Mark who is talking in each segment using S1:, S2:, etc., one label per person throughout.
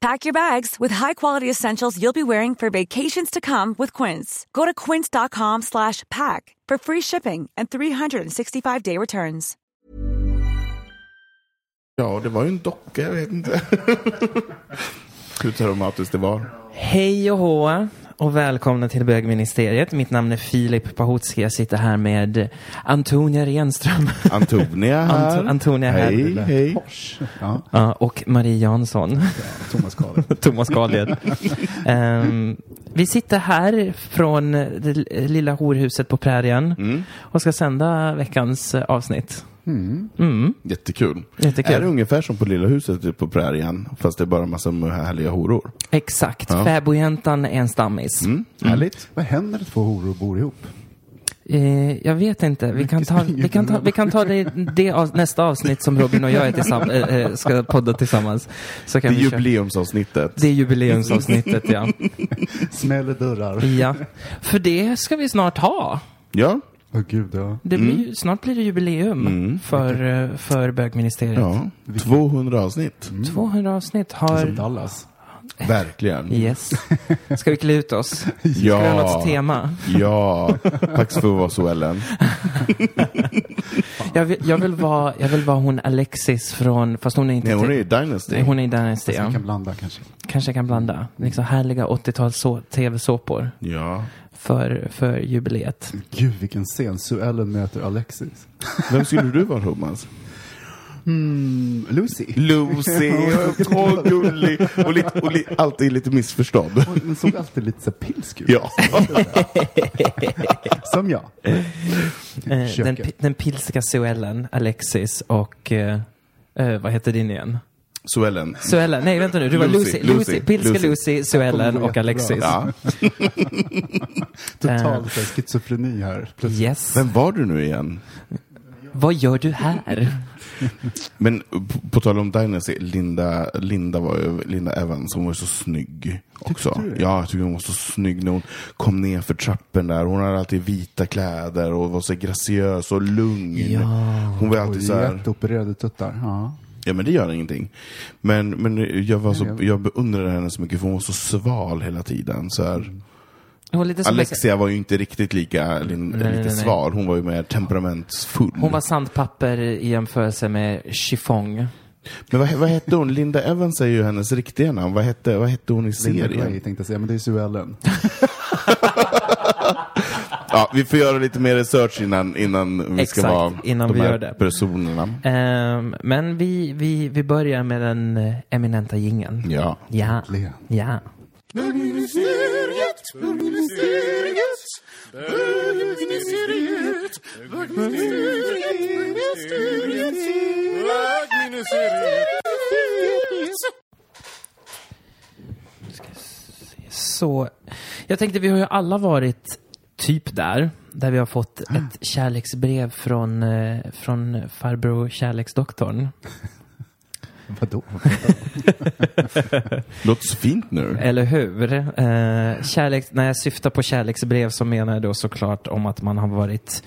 S1: Pack your bags with high-quality essentials you'll be wearing for vacations to come with Quince. Go to quince.com slash pack for free shipping and 365-day returns.
S2: Ja, det var ju en docka, jag vet inte. Hur traumatiskt det var.
S3: Hej och hå och välkomna till bögministeriet. Mitt namn är Filip Pahotski. Jag sitter här med Antonia Renström.
S2: Antonia här.
S3: Ant- Antonia här.
S2: Hej, hej.
S4: Ja,
S3: Ja, och Marie Jansson.
S4: Thomas Kahle.
S3: Thomas. Ehm, vi sitter här från det lilla horhuset på prärien
S2: Mm.
S3: och ska sända veckans eh, avsnitt. Mm.
S2: Jättekul.
S3: Jättekul.
S2: Är det ungefär som på Lilla huset på prärien, fast det är bara en massa härliga horor?
S3: Exakt.
S2: Ja.
S3: Fäbodjäntan är en stammis.
S2: Mm. Härligt.
S4: Vad händer när två horor bor ihop?
S3: Eh, jag vet inte. Vi kan ta, vi kan ta, vi kan ta det, det av, nästa avsnitt som Robin och jag är tillsamm- eh, eh, ska podda tillsammans. Så
S2: Det
S3: kan
S2: är
S3: vi köra.
S2: jubileumsavsnittet.
S3: Det är jubileumsavsnittet, ja.
S4: Smäller dörrar.
S3: ja. För det ska vi snart ha.
S2: Ja,
S4: Åh gud, ja.
S3: Det blir, ju- Snart blir det jubileum för, eh, för bögministeriet.
S2: ja. 200 avsnitt.
S3: 200 avsnitt
S4: Som
S3: har...
S4: Dallas.
S2: Verkligen.
S3: Yes. Ska vi klä ut oss? Ska vi ha något
S2: Ja,
S3: tema?
S2: ja. Tack för att vara så Ellen.
S3: Jag vill, jag vill, vara, jag vill vara hon Alexis från... Fast hon är inte...
S2: Nej, hon är i Dynasty.
S3: Nej, hon är i Dynasty, ja.
S4: kan blanda kanske.
S3: Kanske kan blanda. Liksom härliga 80-tals så- tv-såpor
S2: Ja.
S3: För, för jubileet.
S4: Gud, vilken scen. Sue Ellen möter Alexis.
S2: Vem skulle du vara Thomas?
S4: Mm, Lucy.
S2: Lucy, åh gullig. Och, lite, och li, alltid lite missförstådd.
S4: Hon såg alltid lite så pilsk ut.
S2: Ja.
S4: Som jag.
S3: Eh, den, den pilska Suellen, Alexis och... Eh, eh, vad heter din igen?
S2: Suellen.
S3: Suellen, nej vänta nu, du var
S2: Lucy,
S3: Lucy. Lucy, pilska
S2: Lucy.
S3: Lucy, Suellen och. Alexis.
S2: Ja.
S4: Total schizofreni här. Plötsligt.
S3: Yes.
S2: Vem var du nu igen?
S3: Vad gör du här?
S2: Men på, på tal om Dynasty, Linda, Linda var ju, Linda Evans, hon var ju så snygg också. Ja, jag tycker hon var så snygg när hon kom ner för trappen där. Hon hade alltid vita kläder och var så graciös och lugn.
S3: Ja.
S2: Hon var alltid så här,
S4: jätteopererade tuttar. Ja.
S2: Ja men det gör ingenting. Men, men jag, var så, jag beundrade henne så mycket för hon var så sval hela tiden. Så här. Alexia var ju inte riktigt lika, lin,
S3: Nej,
S2: lite
S3: nej, nej.
S2: sval, hon var ju mer temperamentsfull.
S3: Hon var sandpapper i jämförelse med chiffong.
S2: Men vad, vad hette hon? Linda Evans är ju hennes riktiga namn. Vad hette, vad hette hon i
S4: Linda
S2: serien?
S4: Gray tänkte jag säga, men det är Sue Ellen.
S2: Ja, vi får göra lite mer research innan, innan vi ska
S3: Exakt,
S2: vara
S3: innan
S2: de
S3: vi
S2: här
S3: gör det.
S2: personerna.
S3: Ehm, men vi, vi, vi börjar med den eh, eminenta jingeln.
S2: Ja.
S3: Ja.
S4: Äntligen.
S3: Ja. Så, jag tänkte vi har ju alla varit typ där, där vi har fått ett kärleksbrev från, eh, från farbror kärleksdoktorn.
S4: Vadå?
S2: Låter så fint nu.
S3: Eller hur? Eh, kärlek, när jag syftar på kärleksbrev så menar jag då såklart om att man har varit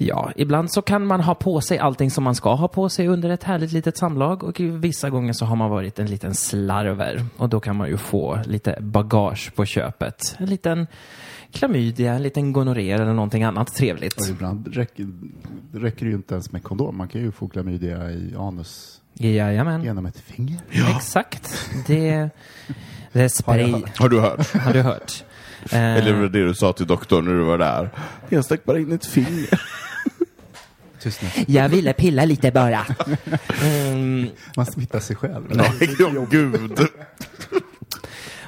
S3: Ja, ibland så kan man ha på sig allting som man ska ha på sig under ett härligt litet samlag och vissa gånger så har man varit en liten slarver och då kan man ju få lite bagage på köpet. En liten klamydia, en liten gonorré eller någonting annat trevligt.
S4: Och ibland räcker, räcker det ju inte ens med kondom. Man kan ju få klamydia i anus
S3: Jajamän,
S4: genom ett finger.
S3: exakt. Det, det är spray,
S2: Har du hört?
S3: har du hört. Eh,
S2: Eller var det det du sa till doktorn när du var där? Jag stack bara in ett finger.
S3: Jag ville pilla lite bara. Mm,
S4: Man smittar sig själv.
S2: Nej, gud.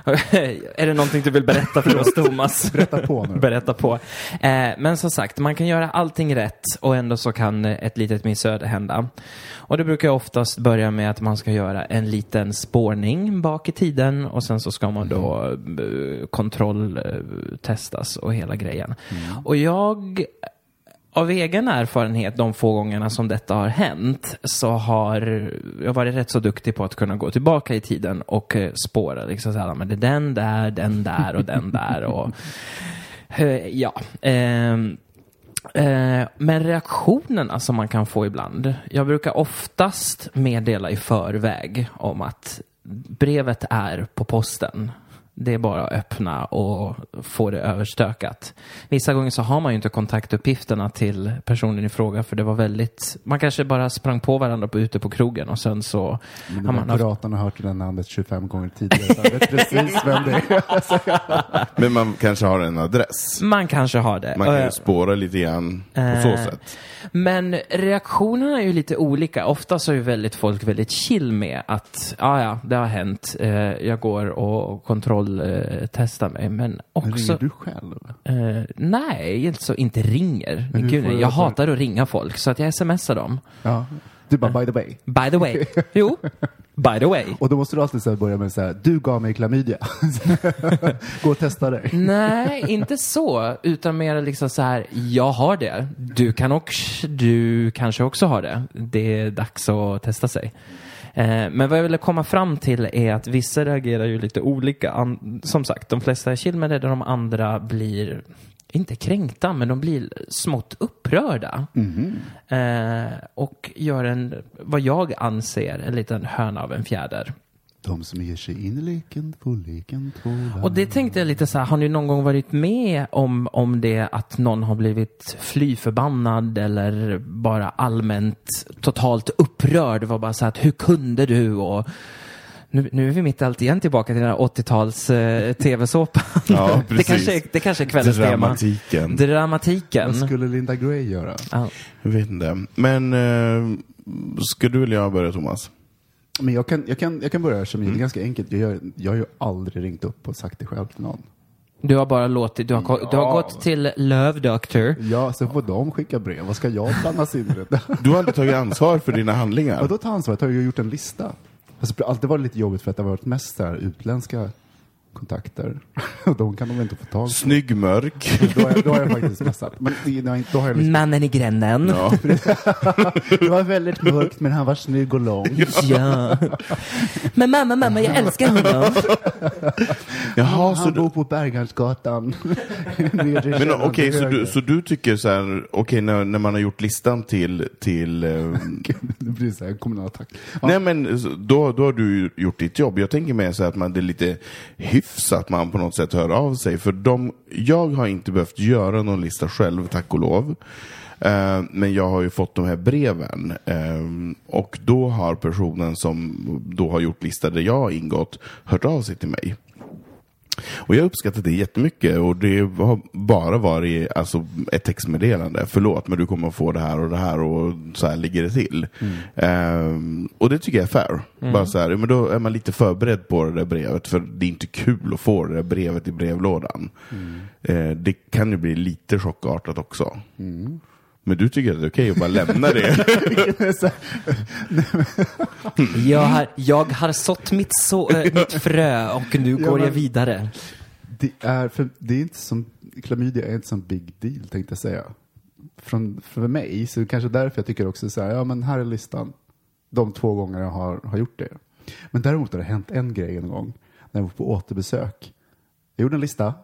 S3: Är det någonting du vill berätta för oss, Thomas?
S4: Berätta på nu.
S3: Berätta på. Eh, men som sagt, man kan göra allting rätt och ändå så kan ett litet missöde hända. Och det brukar oftast börja med att man ska göra en liten spårning bak i tiden och sen så ska man då eh, kontrolltestas och hela grejen. Och jag av egen erfarenhet, de få gångerna som detta har hänt, så har jag varit rätt så duktig på att kunna gå tillbaka i tiden och eh, spåra. Liksom så här, men det är den där, den där och den där. Och, eh, ja. Ehm, eh, men reaktionerna som man kan få ibland. Jag brukar oftast meddela i förväg om att brevet är på posten. Det är bara att öppna och få det överstökat. Vissa gånger så har man ju inte kontaktuppgifterna till personen i fråga för det var väldigt, man kanske bara sprang på varandra på, ute på krogen och sen så
S4: Men
S3: har man
S4: piraterna har hört det där namnet 25 gånger tidigare. Så jag vet precis vem det är.
S2: Men man kanske har en adress.
S3: man kanske har det.
S2: Man kan
S3: Eh,
S2: ju spåra lite grann på så
S3: Eh,
S2: sätt.
S3: Men reaktionerna är ju lite olika. Ofta så är ju väldigt folk väldigt chill med att ja, ja, det har hänt. Eh, jag går och kontrolltestar mig. Men
S4: Men
S3: också...
S4: ringer du själv?
S3: Eh, nej, inte så. Inte ringer.
S4: Men
S3: Gud, jag
S4: alltså-
S3: hatar att ringa folk. Så att jag smsar dem.
S4: Ja. Du bara, by the way.
S3: By the way. jo, by the way.
S4: Och då måste du alltid så börja med så här, du gav mig klamydia. Gå och testa dig.
S3: Nej, inte så. Utan mer liksom så här, jag har det. Du kan också, du kanske också har det. Det är dags att testa sig. Eh, Men vad jag ville komma fram till är att vissa reagerar ju lite olika. Som sagt, de flesta är chill med det, de andra blir inte kränkta, men de blir smått upprörda. Eh, och gör en, vad jag anser, en liten höna av en fjäder.
S4: De som ger sig in i leken får leken tåla.
S3: Och det tänkte jag lite så här, har ni någon gång varit med om, om det att någon har blivit fly förbannad eller bara allmänt totalt upprörd? Det var bara så här att hur kunde du? Och nu, nu är vi mitt allt igen tillbaka till den här 80-tals eh, tv-såpan.
S2: Ja,
S3: det,
S2: precis.
S3: kanske, är- det kanske är kvällens tema.
S2: Dramatiken.
S3: Dramatiken.
S4: Vad skulle Linda Gray göra?
S3: Ja.
S2: Jag vet inte. Men eh, ska du eller jag börja Thomas?
S4: Men jag kan, jag kan, jag kan börja som
S3: Mm.
S4: det är ganska enkelt. Jag, gör- jag har ju aldrig ringt upp och sagt det själv till någon.
S3: Du har bara låtit, du har, ko- du har gått till Love Doctor.
S4: Ja, sen får de skicka brev. Vad ska jag blandas in i?
S2: Du har aldrig tagit ansvar för dina handlingar.
S4: Och då tar ansvaret. Jag har ju gjort en lista. Alltså, det har alltid varit lite jobbigt för att det har varit mest så här, utländska kontakter. De kan de inte få tag på.
S2: Snygg, mörk.
S4: Då har jag, då har jag faktiskt messat. Men då har jag- liksom,
S3: Mannen i gränden.
S2: Ja.
S4: det var väldigt mörkt men han var snygg och lång.
S3: Ja. Men mamma, mamma, jag älskar honom.
S2: Jaha, så
S4: Han
S2: du,
S4: bor på Berghansgatan.
S2: Men okej,
S4: till
S2: så, du, så du tycker så här, okej när, när man har gjort listan till, till eh,
S4: Det blir så här en kommunal attack.
S2: Nej men då, då har du gjort ditt jobb. Jag tänker mer så att man, det är lite hyfs att man på något sätt hör av sig. För de, jag har inte behövt göra någon lista själv, tack och lov. Eh, men jag har ju fått de här breven. Eh, och då har personen som då har gjort listan där jag har ingått hört av sig till mig. Och jag uppskattar det jättemycket och det har bara varit alltså, ett textmeddelande. Förlåt, men du kommer att få det här och det här och så här ligger det till. Ehm, och det tycker jag är fair. Bara så här, men då är man lite förberedd på det där brevet för det är inte kul att få det där brevet i brevlådan. Eh, det kan ju bli lite chockartat också. Men du tycker att det är okej att bara lämna det?
S3: Jag har, jag har sått mitt, så, äh, mitt frö och nu
S4: Ja,
S3: går jag vidare.
S4: Det är, för, det är inte som, klamydia är inte som big deal tänkte jag säga. Från, för mig, så kanske därför jag tycker också så här, ja men här är listan. De två gånger jag har, har gjort det. Men däremot har det hänt en grej en gång. När jag var på återbesök. Jag gjorde en lista.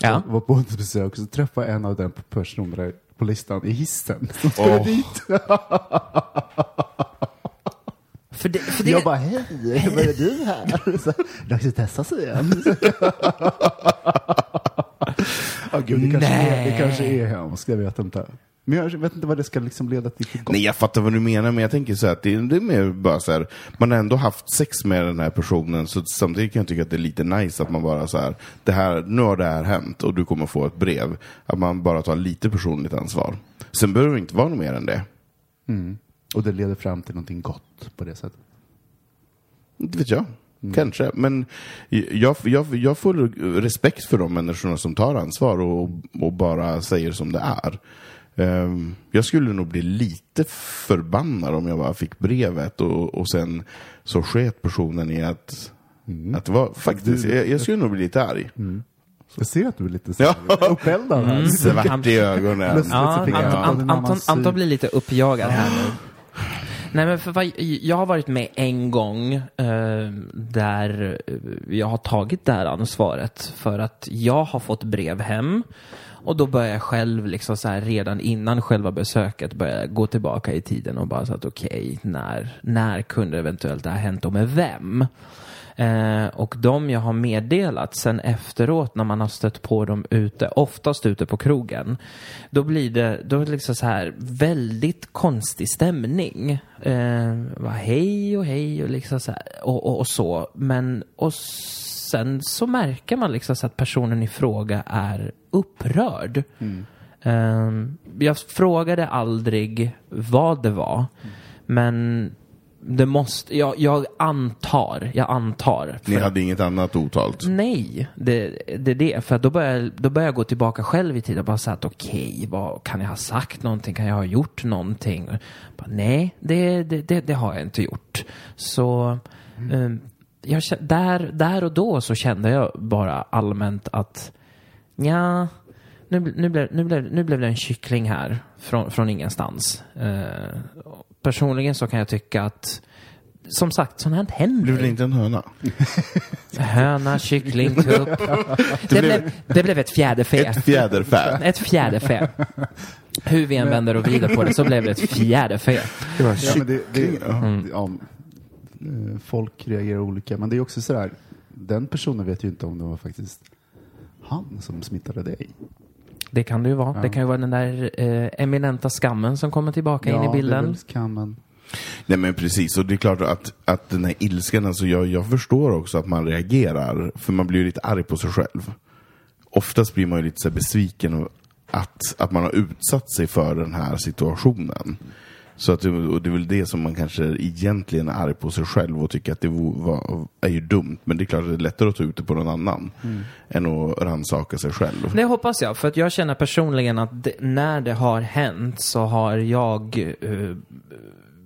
S3: Ja.
S4: Jag var på återbesök och så träffade jag en av den personerna på listan i hissen. Som skulle
S2: Åh.
S4: dit.
S3: För det, för det,
S4: Jag bara, hej, vad är du här? Så, Dags att testa sig igen. Ja, gud, det, kanske är, det kanske är hemskt, jag vet inte. Men jag vet inte vad det ska liksom leda till.
S2: Nej, jag fattar vad du menar, men jag tänker så här att det, det är mer bara så här, man har ändå haft sex med den här personen, så samtidigt kan jag tycka att det är lite nice att man bara så här, det här, nu har det här hänt och du kommer få ett brev. Att man bara tar lite personligt ansvar. Sen behöver det inte vara något mer än det.
S4: Och det leder fram till någonting gott på det sättet.
S2: Inte vet jag. Kanske. Men jag, jag, jag får respekt för de människorna som tar ansvar och, och bara säger som det är. Ehm, Jag skulle nog bli lite förbannad om jag bara fick brevet och, och sen så sket personen i att, att det var faktiskt, jag, jag skulle nog bli lite arg.
S4: Jag ser att du är lite
S2: Ja.
S4: uppeldad här.
S2: Svart i ögonen.
S4: Plötsligt
S3: Ja, Anton, Anton. Anton blir lite uppjagad här nu. Nej, men för vad, jag har varit med en gång eh, där eh, jag har tagit det här ansvaret för att jag har fått brev hem och då började jag själv, liksom så här, redan innan själva besöket, börja gå tillbaka i tiden och bara så att okej, när, när kunde eventuellt det här hänt och med vem? Eh, och de jag har meddelat sen efteråt när man har stött på dem ute, oftast ute på krogen, då blir det, då är det liksom så här väldigt konstig stämning. Eh, va, hej och hej och liksom så här, och, och, och så. Men, och sen så märker man liksom så att personen i fråga är upprörd. Eh, jag frågade aldrig vad det var, men det måste, jag, jag antar, jag antar.
S2: Ni hade inget annat otalt?
S3: Nej, det, det är det. För då börjar, jag- då börjar jag gå tillbaka själv i tiden och bara säga att okej, vad kan jag ha sagt någonting? Kan jag ha gjort någonting? Bara, nej, det, det, det, det har jag inte gjort. Så eh, jag, där, där och då så kände jag bara allmänt att ja, nu, nu, blev, nu, blev, nu blev det en kyckling här från, från ingenstans. Eh, personligen så kan jag tycka att som sagt, sånt här händer.
S2: Blev det inte en höna?
S3: Höna, kyckling, tupp. Det blev, det blev ett fjäderfä.
S2: Ett fjäderfä.
S3: Ett fjäderfä. Hur vi än vänder och vrider på det så blev det ett fjäderfä.
S4: Ja, men det, det,
S2: Mm.
S4: ja, folk reagerar olika, men det är också sådär, den personen vet ju inte om det var faktiskt han som smittade dig.
S3: Det kan det ju vara. Det kan ju vara den där eh, eminenta skammen som kommer tillbaka in i
S4: det
S3: bilden.
S4: väl kan man.
S2: Nej men precis, och det är klart att, att den här ilskan, alltså jag, jag förstår också att man reagerar, för man blir ju lite arg på sig själv. Oftast blir man ju lite så här besviken att, att man har utsatt sig för den här situationen. Så att och det är väl det som man kanske egentligen är arg på sig själv och tycker att det var, är ju dumt. Men det är klart att det är lättare att ta ut det på någon annan än att rannsaka sig själg.
S3: Det hoppas jag, för att jag känner personligen att det, när det har hänt så har jag eh,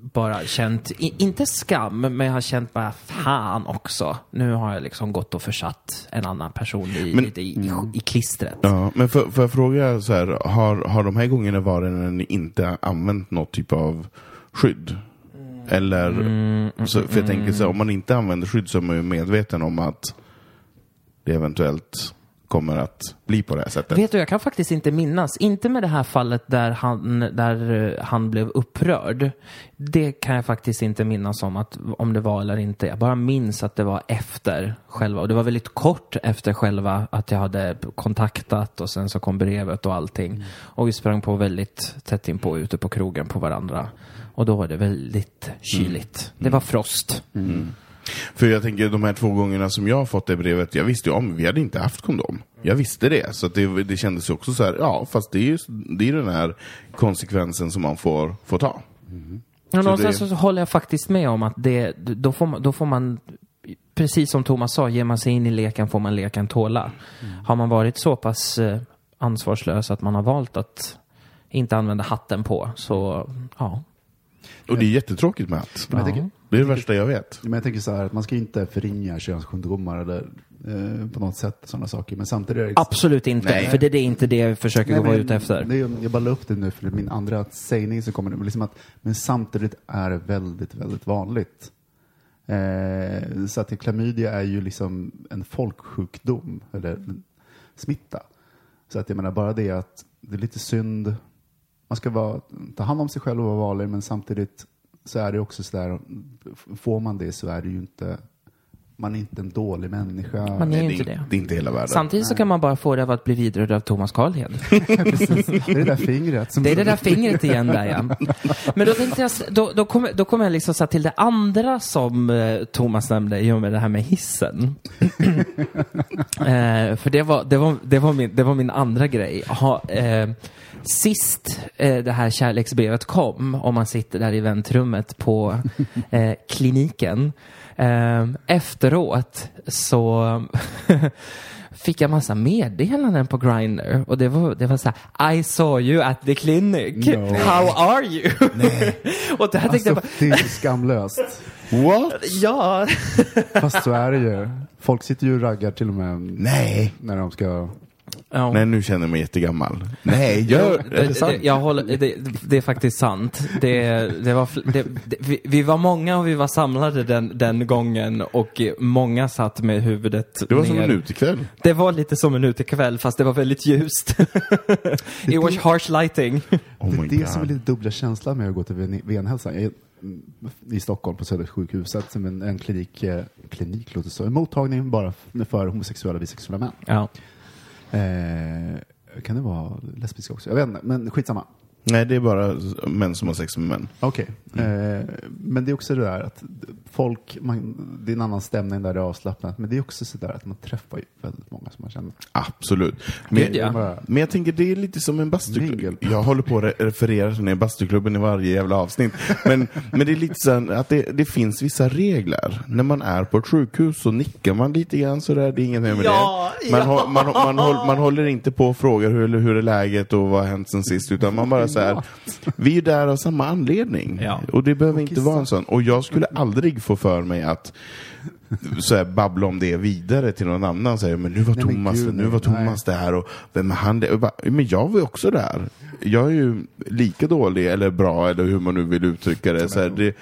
S3: bara känt, inte skam, men jag har känt bara fan också. Nu har jag liksom gått och försatt en annan person i,
S2: Men-
S3: i, i, i klistret.
S2: Ja, men för, får jag fråga så här, har, har de här gångerna varit när ni inte använt något typ av skydd? Eller, så, för jag tänker så här, om man inte använder skydd så är man ju medveten om att det eventuellt kommer att bli på det här sättet.
S3: Vet du, jag kan faktiskt inte minnas. Inte med det här fallet där han, där eh, han blev upprörd. Det kan jag faktiskt inte minnas om, att, om det var eller inte. Jag bara minns att det var efter själva, och det var väldigt kort efter själva att jag hade kontaktat och sen så kom brevet och allting. Och vi sprang på väldigt tätt in på ute på krogen på varandra. Och då var det väldigt kyligt. Det var frost.
S2: För jag tänker, de här två gångerna som jag har fått det brevet, jag visste ju om, vi hade inte haft kondom. Jag visste det, så att det, det kändes ju också så här, ja, fast det är ju det är den här konsekvensen som man får, får ta.
S3: Ja,
S2: Så
S3: någonstans
S2: det-
S3: så håller jag faktiskt med om att det, då, får man, då får man, precis som Thomas sa, ger man sig in i leken får man leken tåla. Har man varit så pass eh, ansvarslös att man har valt att inte använda hatten på, så ja.
S2: Och det är jättetråkigt med hatt.
S4: Tänker,
S2: Det är det värsta jag vet.
S4: men jag tänker så här, att man ska inte förringa könssjukdomar eller eh, på något sätt sådana saker. Men samtidigt är det...
S3: Absolut inte,
S2: Nej.
S3: för det är det inte det jag försöker
S4: Nej,
S3: vara ute efter.
S4: Det är, jag bara la upp det nu för min andra sägning som kommer nu. Men Liksom att, men samtidigt är det väldigt, väldigt vanligt. Eh, så att klamydia är ju liksom en folksjukdom, eller en smitta. Så att jag menar bara det att det är lite synd. Man ska vara, ta hand om sig själv och vara vanlig, men samtidigt så är det också sådär, får man det så är det ju inte man är inte en dålig människa.
S3: Man är
S2: Nej,
S3: inte
S2: det,
S3: det.
S2: det är inte hela världen.
S3: Samtidigt så kan man bara få det av att bli vidrörd av Thomas Carlhed.
S4: Det är det där fingret. Som
S3: Det är det där fingret igen där ja. Men då tänkte jag, då, då kommer då kom jag liksom så till det andra som eh, Thomas nämnde i och med det här med hissen. eh, för det var, det, var, det, var min, det var min andra grej. Ha, eh, sist eh, det här kärleksbrevet kom, om man sitter där i väntrummet på eh, kliniken, eh, efteråt så fick jag massa meddelanden på Grindr och det var, det var så här I saw you at the clinic.
S4: No.
S3: How are you? och där tänkte jag
S4: Alltså,
S3: bara,
S4: det är skamlöst.
S2: What?
S3: ja.
S4: Fast så är det ju. Folk sitter ju och raggar till och med
S2: Nej.
S4: när de ska...
S3: ja.
S2: Nej, nu känner jag mig jättegammal. Nej, gör...
S3: Det, det, jag håller, det, det är faktiskt sant. Det, det var, det, det, vi, vi var många och vi var samlade den, den gången och många satt med huvudet
S2: Det var som
S3: ner.
S2: en utekväll.
S3: Det var lite som en utekväll fast det var väldigt ljust. It was harsh lighting.
S2: Oh
S4: det är det som är lite dubbla känslan med att gå till ven- venhälsan. Jag är i Stockholm på Södersjukhuset som en, en klinik, eh, klinik låter så, en mottagning bara för homosexuella och bisexuella män.
S3: Ja.
S4: Eh, kan det vara lesbiska också? Jag vet inte, men skitsamma.
S2: Nej, det är bara män som har sex med män.
S4: Okej. Eh, men det är också det där att folk, man, det är en annan stämning där det är avslappnat, men det är också så där att man träffar ju väldigt många som man känner.
S2: Absolut. Men,
S3: Gud, ja.
S4: Bara-
S2: men jag tänker det är lite som en bastuklubb. Jag håller på att re- referera till den här bastuklubben i varje jävla avsnitt. Men, men det är lite så att det, det finns vissa regler. När man är på ett sjukhus så nickar man lite grann sådär, det är inget mer med
S3: Ja,
S2: det. Man,
S3: ja.
S2: hå- man, man, håll, man håller inte på och frågar hur, hur är läget och vad har hänt sen sist, utan man bara säger vi är där av samma anledning.
S3: Ja.
S2: Och det behöver inte
S4: kissa.
S2: vara en sån. Och jag skulle aldrig få för mig att så här, babbla om det vidare till någon annan. Säger, men nu var
S4: Nej, men
S2: Thomas,
S4: gud,
S2: nu var
S4: nej.
S2: Thomas där och vem är han? där? Och bara, Men jag var ju också där. Jag är ju lika dålig eller bra eller hur man nu vill uttrycka det. Så här, det,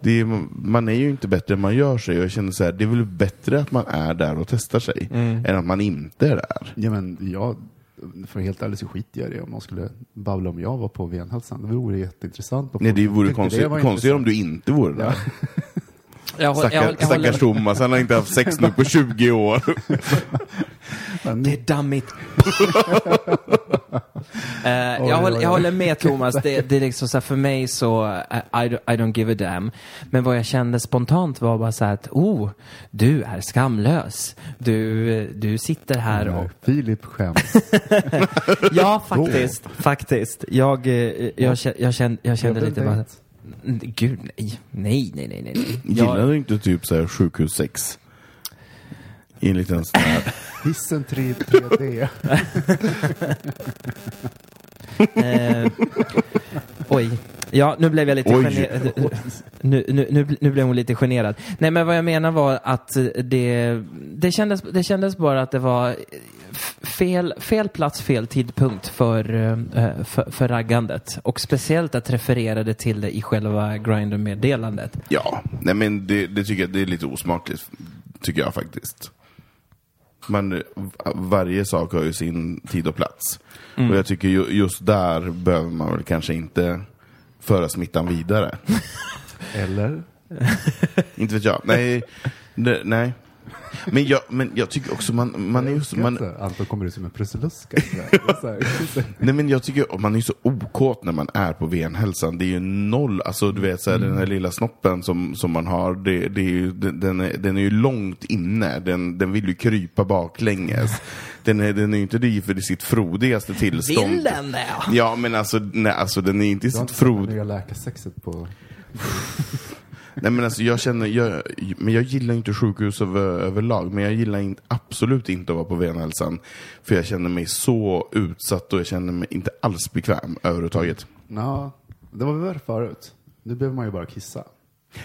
S2: det man är ju inte bättre än man gör sig. Och jag känner så här, det är väl bättre att man är där och testar sig än att man inte är där.
S4: Ja, men jag, för helt ärligt så skiter jag i det om någon skulle babbla om jag var på venhälsan. Det vore jätteintressant.
S2: Nej, det vore konstigt,
S4: var
S2: konstigare om du inte vore där.
S3: Håller- jag,
S2: Stackar,
S3: jag,
S2: stackars Thomas, han har inte haft sex nu på 20 år.
S3: Det är dammigt. Eh, jag, håller, jag håller med Thomas, det, det är liksom så här, för mig så, eh, I, I don't give a damn. Men vad jag kände spontant var bara så här att, oh, du är skamlös. Du, du sitter här och...
S4: Filip skäms.
S3: Ja, faktiskt, faktiskt. Jag, eh, jag, kä- jag kände, jag kände
S4: Jag
S3: lite bara, gud nej, nej, nej, nej, nej.
S2: Gillar
S3: Jag,
S2: du inte typ så här sjukhussex? I en liten sån här...
S4: Hissen 3, 3D.
S3: eh, oj. Ja, nu blev jag lite generad. Nu, nu, nu, nu blev hon lite generad. Nej, men vad jag menar var att det, det, kändes, det kändes bara att det var fel, fel plats, fel tidpunkt för, eh, för, för raggandet. Och speciellt att refererade till det i själva Grindr-meddelandet.
S2: Ja, nej men det, det tycker jag det är lite osmakligt, tycker jag faktiskt. Man, varje sak har ju sin tid och plats. Och jag tycker ju, just där behöver man väl kanske inte föra smittan vidare.
S4: Eller?
S2: inte vet jag. Nej, det, nej. Men jag, men jag tycker också man, man är ju så, man.
S4: Anton kommer ut som en här.
S2: Nej men jag tycker man är ju så okåt när man är på venhälsan. Det är ju noll, alltså du vet så här, den här lilla snoppen som, som man har, det, det är ju, den, den, är, den är ju långt inne. Den, den vill ju krypa baklänges. Den är, den är inte det för sitt frodigaste tillstånd.
S3: Vill den det?
S2: Ja men alltså, nej, alltså den är inte i
S4: Du har
S2: sitt
S4: det
S2: frod...
S4: nya läkarsexet på...
S2: Nej men alltså jag känner, jag, men jag gillar inte sjukhus över, överlag, men jag gillar in, absolut inte att vara på venhälsan. För jag känner mig så utsatt och jag känner mig inte alls bekväm överhuvudtaget.
S4: Ja, det var väl värre förut. Nu behöver man ju bara kissa.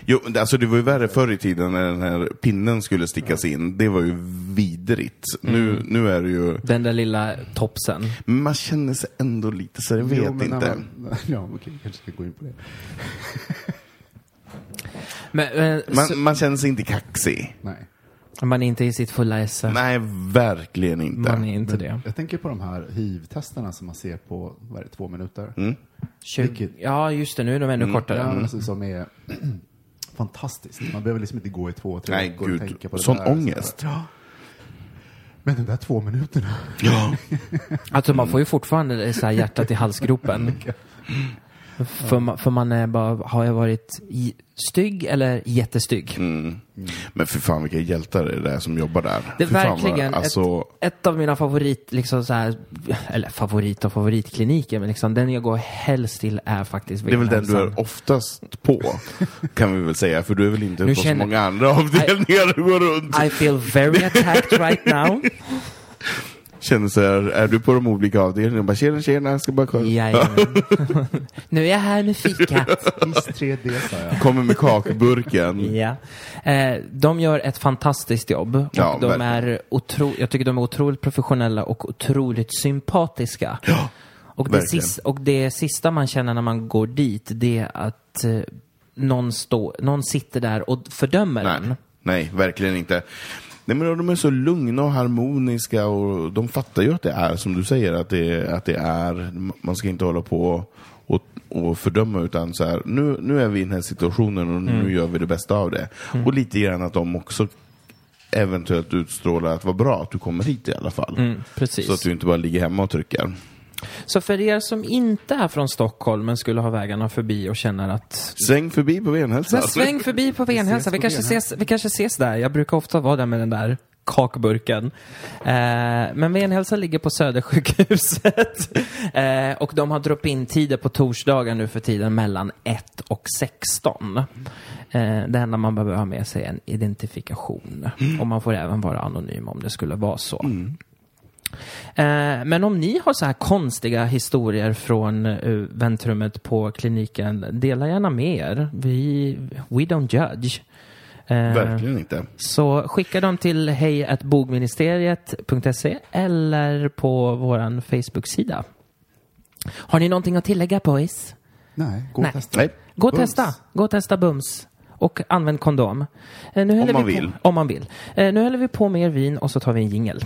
S2: Jo, det- alltså det var ju värre förr i tiden när den här pinnen skulle stickas in. Det var ju vidrigt. Nu, nu är det ju...
S3: Den där lilla topsen.
S2: Men man känner sig ändå lite så jag vet
S4: Jo,
S2: inte.
S4: Man, ja, okej, kanske ska gå in på det.
S3: Men, men, så,
S2: Man, man känner sig inte kaxig.
S4: Nej.
S3: man är inte i sitt fulla esse.
S2: Nej, verkligen inte.
S3: Man är inte
S4: Men
S3: det.
S4: Jag tänker på de här hiv-testerna som man ser på, vad är det, två minuter?
S2: Mm.
S3: Tjugo-
S4: Vilket-
S3: Ja, just det. Nu är de ännu kortare.
S4: Ja,
S3: Mm.
S4: alltså, som är fantastiskt. Man behöver liksom inte gå i två, tre
S2: Nej,
S4: veckor och tänka på det
S2: Sån
S4: där.
S2: ångest.
S4: Ja. Men de där två minuterna.
S2: Ja.
S3: Alltså man får ju fortfarande så här hjärtat i halsgropen. För, ma- för man är bara, har jag varit i- stygg eller jättestygg?
S2: Mm. Men för fan vilka hjältar det är det som jobbar där.
S3: Det är
S2: fan vad-
S3: verkligen
S2: alltså,
S3: ett, ett av mina favorit, liksom så här, eller favorit och favoritkliniker, men liksom den jag går helst till är faktiskt
S2: Det är väl den du är oftast på, kan vi väl säga. För du är väl inte
S3: Nu
S2: på
S3: känner-
S2: så många andra avdelningar du går runt.
S3: I feel very attacked right now.
S2: Känner så här, är du på de olika avdelningarna? Bara tjena, tjena, jag ska bara kolla.
S3: Jajamän. nu är jag här med fikat.
S4: Kiss 3D sa jag.
S2: Kommer med kakburken.
S3: Ja. Eh, de gör ett fantastiskt jobb. Och
S2: Ja,
S3: de
S2: verkligen.
S3: är otro, jag tycker de är otroligt professionella och otroligt sympatiska.
S2: Ja,
S3: och, det sista, och det sista man känner när man går dit, det är att eh, någon, stå, någon sitter där och fördömer
S2: Nej,
S3: en.
S2: nej, verkligen inte. Nej, men de är så lugna och harmoniska och de fattar ju att det är som du säger, att det, att det är, man ska inte hålla på och, och fördöma utan så här, nu, nu är vi i den här situationen och
S3: Mm.
S2: nu gör vi det bästa av det. Och lite grann att de också eventuellt utstrålar att vad bra att du kommer hit i alla fall.
S3: Mm.
S2: Så att du inte bara ligger hemma och trycker.
S3: Så för er som inte är från Stockholm men skulle ha vägarna förbi och känner att
S2: Sväng förbi på Venhälsa.
S3: Men sväng förbi på Venhälsa. Vi
S4: på
S3: kanske, ses, vi kanske ses där. Jag brukar ofta vara där med den där kakburken. Eh, men Venhälsa ligger på Södersjukhuset. eh, och de har drop-in-tider på torsdagar nu för tiden mellan 1 och 16. Eh, det enda man behöver ha med sig är en identifikation. Och man får även vara anonym om det skulle vara så. Eh, Men om ni har så här konstiga historier från uh, väntrummet på kliniken, dela gärna med er. Vi, we don't judge. Eh,
S2: Verkligen inte.
S3: Så skicka dem till hejatbogministeriet.se eller på vår Facebook-sida. Har ni någonting att tillägga boys?
S4: Nej, gå
S3: Nej.
S4: och testa.
S2: Nej.
S3: Gå och testa. Gå och testa Bums. Och använd kondom. Eh, Nu häller
S2: man
S3: vi på,
S2: vill.
S3: Om man vill. Eh, Nu häller vi på mer vin och så tar vi en jingel.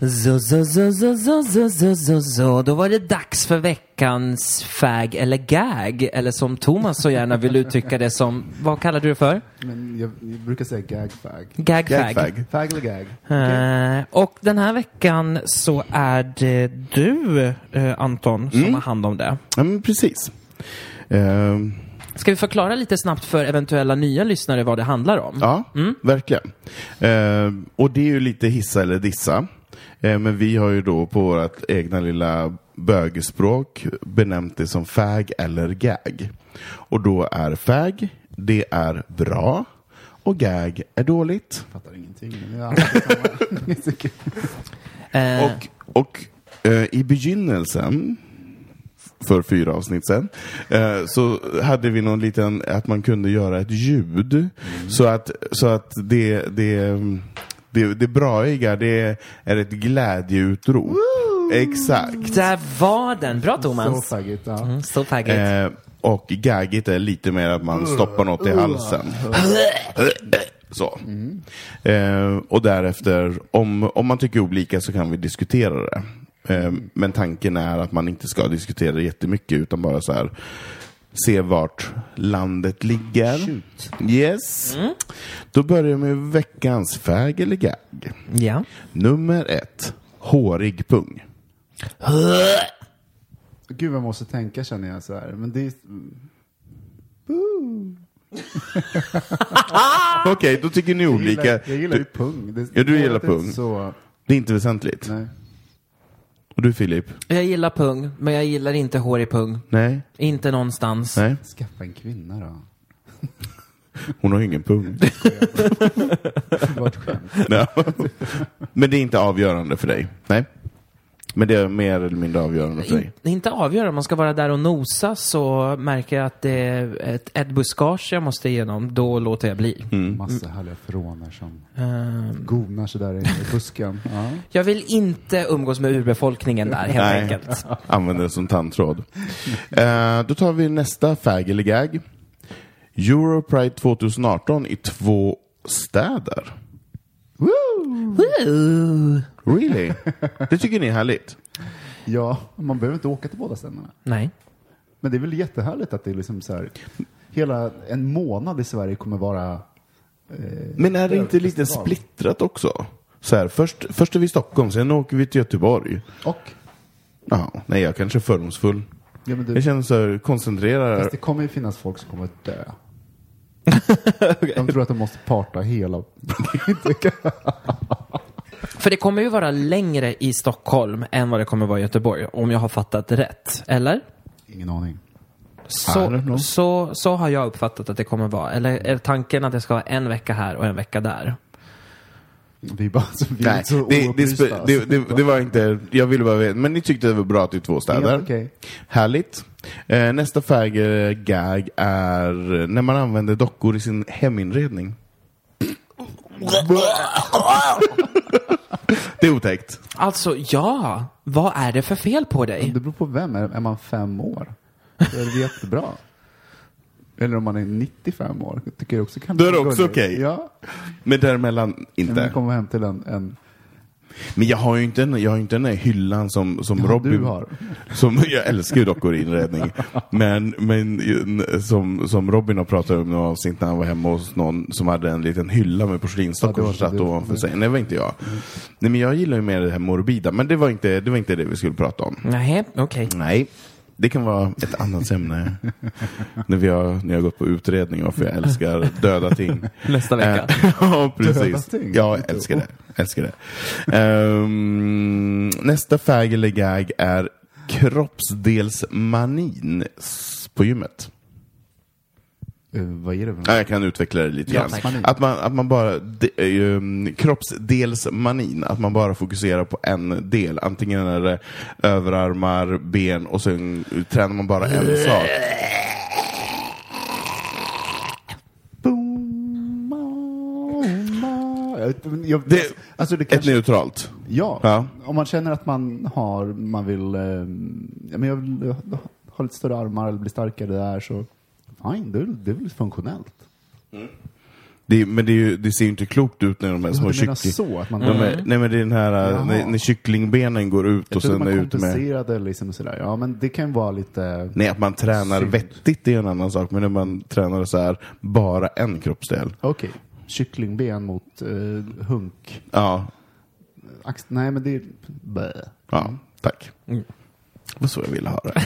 S3: Så, så, så, så, så, så, så, så, så. Då var det dags för veckans fag eller gag. Eller som Thomas så gärna vill uttrycka det som, vad kallar du det för?
S4: Men jag, jag brukar säga.
S3: Gag fag.
S2: Gagfag.
S4: Fag eller gag?
S3: Eh, och den här veckan så är det du, eh, Anton, som har hand om det.
S2: Ja, men precis. Ehm,
S3: Ska vi förklara lite snabbt för eventuella nya lyssnare vad det handlar om?
S2: Ja, verkligen. Eh, och det är ju lite hissa eller dissa. Eh, men vi har ju då på vårt egna lilla bögspråk benämnt det som fag eller gag. Och då är fag, det är bra och gag är dåligt.
S4: Fattar ingenting. Men jag
S3: Eh,
S2: Och, och eh, I begynnelsen, för fyra avsnitt sen, eh, så hade vi någon liten, att man kunde göra ett ljud. Så att, så att det, det, det, det braiga, det är ett glädjeutrop. Exakt.
S3: Där var den! Bra
S4: Så
S3: Thomas!
S4: faggigt, ja.
S3: Mm, så faggigt.
S2: Eh, och gaggigt är lite mer att man stoppar något i halsen. Så. Eh, och därefter, om, om man tycker olika så kan vi diskutera det. Eh, men tanken är att man inte ska diskutera det jättemycket utan bara så här se vart landet ligger. Yes. Då börjar vi med veckans fag eller gag.
S3: Ja.
S2: Nummer ett. Hårig pung.
S4: Gud vad jag måste tänka känner jag så här. Men det är...
S2: Okej, då tycker ni
S4: Jag
S2: olika.
S4: gillar, jag gillar ju pung. Det,
S2: Ja, du
S4: det
S2: gillar pung.
S4: Så,
S2: Det är inte väsentligt.
S4: nej.
S2: Och du Filip?
S3: Jag gillar pung, men jag gillar inte hår i pung.
S2: Nej?
S3: Inte någonstans.
S2: Nej?
S4: Skaffa en kvinna då.
S2: Hon har ingen pung.
S4: Det var ett skämt.
S2: Men det är inte avgörande för dig? Nej? Men det är mer eller mindre avgörande för dig?
S3: In, inte avgöra, om man ska vara där och nosa så märker jag att det är ett, ett buskage jag måste igenom. Då låter jag bli.
S2: Mm.
S4: Massa härliga freoner som
S3: Ehm,
S4: gonar sig där inne i busken. Ja.
S3: jag vill inte umgås med urbefolkningen där, helt
S2: Nej.
S3: enkelt.
S2: Använder det som tandtråd. Eh, då tar vi nästa fag eller gag. Europride 2018 i två städer.
S3: Woo!
S2: Really? Det tycker ni är härligt?
S4: ja, man behöver inte åka till båda ställena.
S3: Nej.
S4: Men det är väl jättehärligt att det är liksom så här, hela en månad i Sverige kommer vara eh,
S2: Men är det inte lite
S4: festival.
S2: splittrat också? Så här, först, först är vi i Stockholm, sen åker vi till Göteborg.
S4: Och,
S2: Ja, nej, jag kanske är fördomsfull.
S4: ja, men
S2: Jag
S4: det,
S2: känner så här, koncentrera
S4: fast det kommer ju finnas folk som kommer att dö. De tror att de måste parta hela...
S3: För det kommer ju vara längre i Stockholm än vad det kommer vara i Göteborg, om jag har fattat rätt. Eller?
S4: Ingen aning.
S3: Så, så, så har jag uppfattat att det kommer vara. Eller är tanken att det ska vara en vecka här och en vecka där?
S4: Vi är bara så, vi är
S2: Nej,
S4: så
S2: det, det,
S4: oupplysta,
S2: spe-
S4: alltså.
S2: det, det, det var inte, jag ville bara veta, men ni tyckte det var bra att det är två städer.
S4: Helt okej.
S2: Härligt. Eh, nästa fag, eh, gag är när man använder dockor i sin heminredning. det är otäckt.
S3: Alltså, ja. Vad är det för fel på dig?
S4: Det beror på vem. Är, är man fem år? Då är det jättebra. Eller om man är 95 år. Jag tycker det också kan
S2: Då är det också okej.
S4: Ja.
S2: Men däremellan
S4: När man
S2: inte.
S4: kommer hem till en... en
S2: Men jag har ju inte, en, jag har inte den här hyllan som, som
S4: Ja,
S2: Robin...
S4: har.
S2: Som, jag älskar ju dockor i inredning. Men, men som, som Robin har pratat om i avsnitt när han var hemma hos någon som hade en liten hylla med porslinsdockor
S4: Ja,
S2: som satt ovanför sig. Nej, det var inte jag. Nej, men jag gillar ju mer det här morbida. Men det var inte det, var inte det vi skulle prata om.
S3: Nej, okej.
S2: Nej. Det kan vara ett annat ämne. när, vi har, när jag har gått på utredning varför jag älskar döda ting.
S3: Nästa vecka.
S2: Eh, ja, precis. Ja, jag älskar det. Älskar det. Ehm, nästa fag eller gag är kroppsdelsmanin på gymmet.
S4: Eh, vad är det för
S2: Ja, jag kan utveckla det lite grann. Att man, att man bara, de, um, kroppsdelsmanin, att man bara fokuserar på en del. Antingen är det överarmar, ben och sen tränar man bara en sak.
S4: Jag,
S2: Det-
S4: alltså det
S2: Ett
S4: kanske,
S2: neutralt.
S4: ja,
S2: Ja.
S4: om man känner att man har, man vill, eh, men jag vill ha lite större armar eller bli starkare där så fine, det är, väl- det är väl funktionellt.
S2: Det, men det, är ju, det ser ju inte klokt ut när de här små kyckling...
S4: så? Att man,
S2: De är, nej men det är den här,
S4: Jaha.
S2: när, när kycklingbenen går ut
S4: jag
S2: och sen är ut med...
S4: liksom sådär. Ja, men det kan vara lite...
S2: Nej, att man tränar
S4: Synd.
S2: vettigt är en annan sak, men när man tränar så här, bara en kroppsdel.
S4: Okej, kycklingben mot eh, hunk.
S2: Ja,
S4: Ax, nej, men det är... Bä.
S2: ja, tack. Det var så jag ville ha det.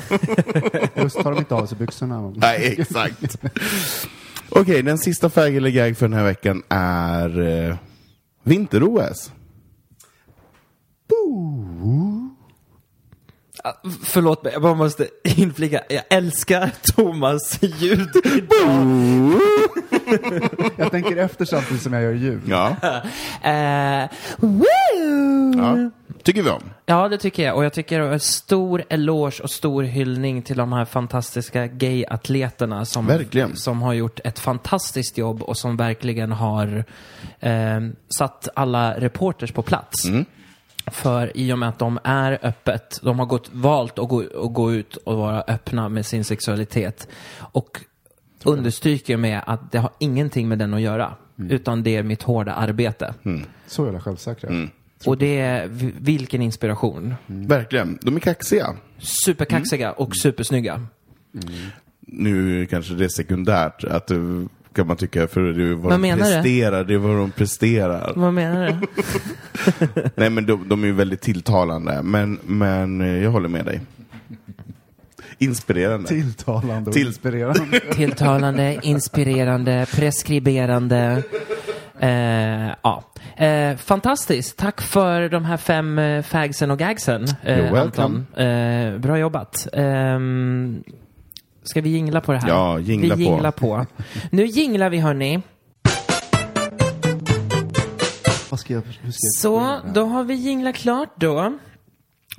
S4: Just tar de inte av sig byxorna.
S2: Nej, exakt. Okej, den sista fag eller gag för den här veckan är eh, vinter-OS.
S3: Ah, Förlåt mig, jag bara måste inflika. Jag älskar Thomas ljud idag.
S4: Jag tänker efter samtidigt som jag gör ljud.
S2: Ja.
S3: Eh, woo!
S2: Ja. Tycker vi om.
S3: Ja, det tycker jag. Och jag tycker en stor eloge och stor hyllning till de här fantastiska gay-atleterna som,
S2: Verkligen.
S3: som har gjort ett fantastiskt jobb och som verkligen har eh, satt alla reporters på plats. För i och med att de är öppet, de har gått, valt att gå, att gå ut och vara öppna med sin sexualitet. Och understryker med att det har ingenting med den att göra. Utan det är mitt hårda arbete.
S4: Så jävla självsäkra.
S3: Och det är, vilken inspiration.
S2: Verkligen. De är kaxiga.
S3: Superkaxiga och supersnygga.
S2: Nu kanske det är sekundärt, att det kan man tycka, för det är vad
S3: Vad
S2: de
S3: menar du?
S2: presterar, det är vad de presterar.
S3: Vad menar du?
S2: Nej men de, de är ju väldigt tilltalande, men, men eh, jag håller med dig. Inspirerande.
S4: Tilltalande och
S2: Till-
S4: inspirerande.
S3: Tilltalande, inspirerande, preskriberande. Eh, ja. Eh, fantastiskt. Tack för de här fem eh, fagsen och gagsen, eh,
S2: You're
S3: Anton. Eh, bra jobbat. Ehm, ska vi jingla på det här?
S2: Ja, jingla
S3: vi
S2: på.
S3: jinglar på. Nu jinglar vi, hörni.
S4: Vad ska jag, hur ska jag
S3: Så, då har vi jinglat klart då.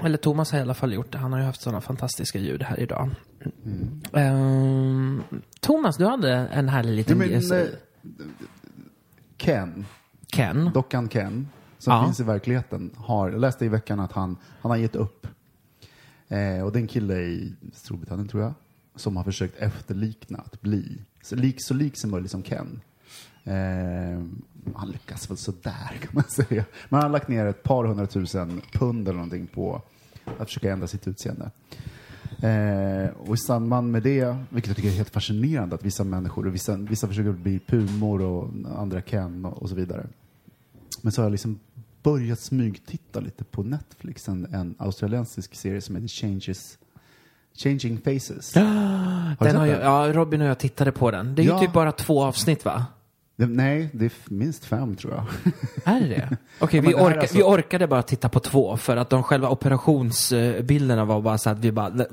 S3: Eller Thomas har i alla fall gjort det. Han har ju haft sådana fantastiska ljud här idag. Ehm, Thomas, du hade en härlig liten
S4: Nej, men, Ken,
S3: Ken.
S4: dockan Ken, som
S3: Ja.
S4: finns i verkligheten, har, jag läste i veckan att han, han har gett upp. Eh, och det är en kille i Storbritannien, tror jag, som har försökt efterlikna att bli så lik, så lik som möjligt som Ken. Eh, han lyckas väl sådär kan man säga. Men han har lagt ner ett par hundratusen pund eller någonting på att försöka ändra sitt utseende. Eh, och i samband med det, vilket jag tycker är helt fascinerande, att vissa människor, och vissa, vissa försöker bli pumor och andra Ken och, och så vidare. Men så har jag liksom börjat smygtitta lite på Netflix, en, en australiensisk serie som heter Changes, Changing Faces. Har
S3: Den har jag, ja, Robin och jag tittade på den. Det är
S4: Ja.
S3: ju typ bara två avsnitt va?
S4: Det- Nej, det är minst fem tror jag.
S3: Är det det? Okej, vi,
S4: det
S3: orka,
S4: alltså-
S3: vi orkade bara titta på två för att de själva operationsbilderna var bara så att vi bara... vi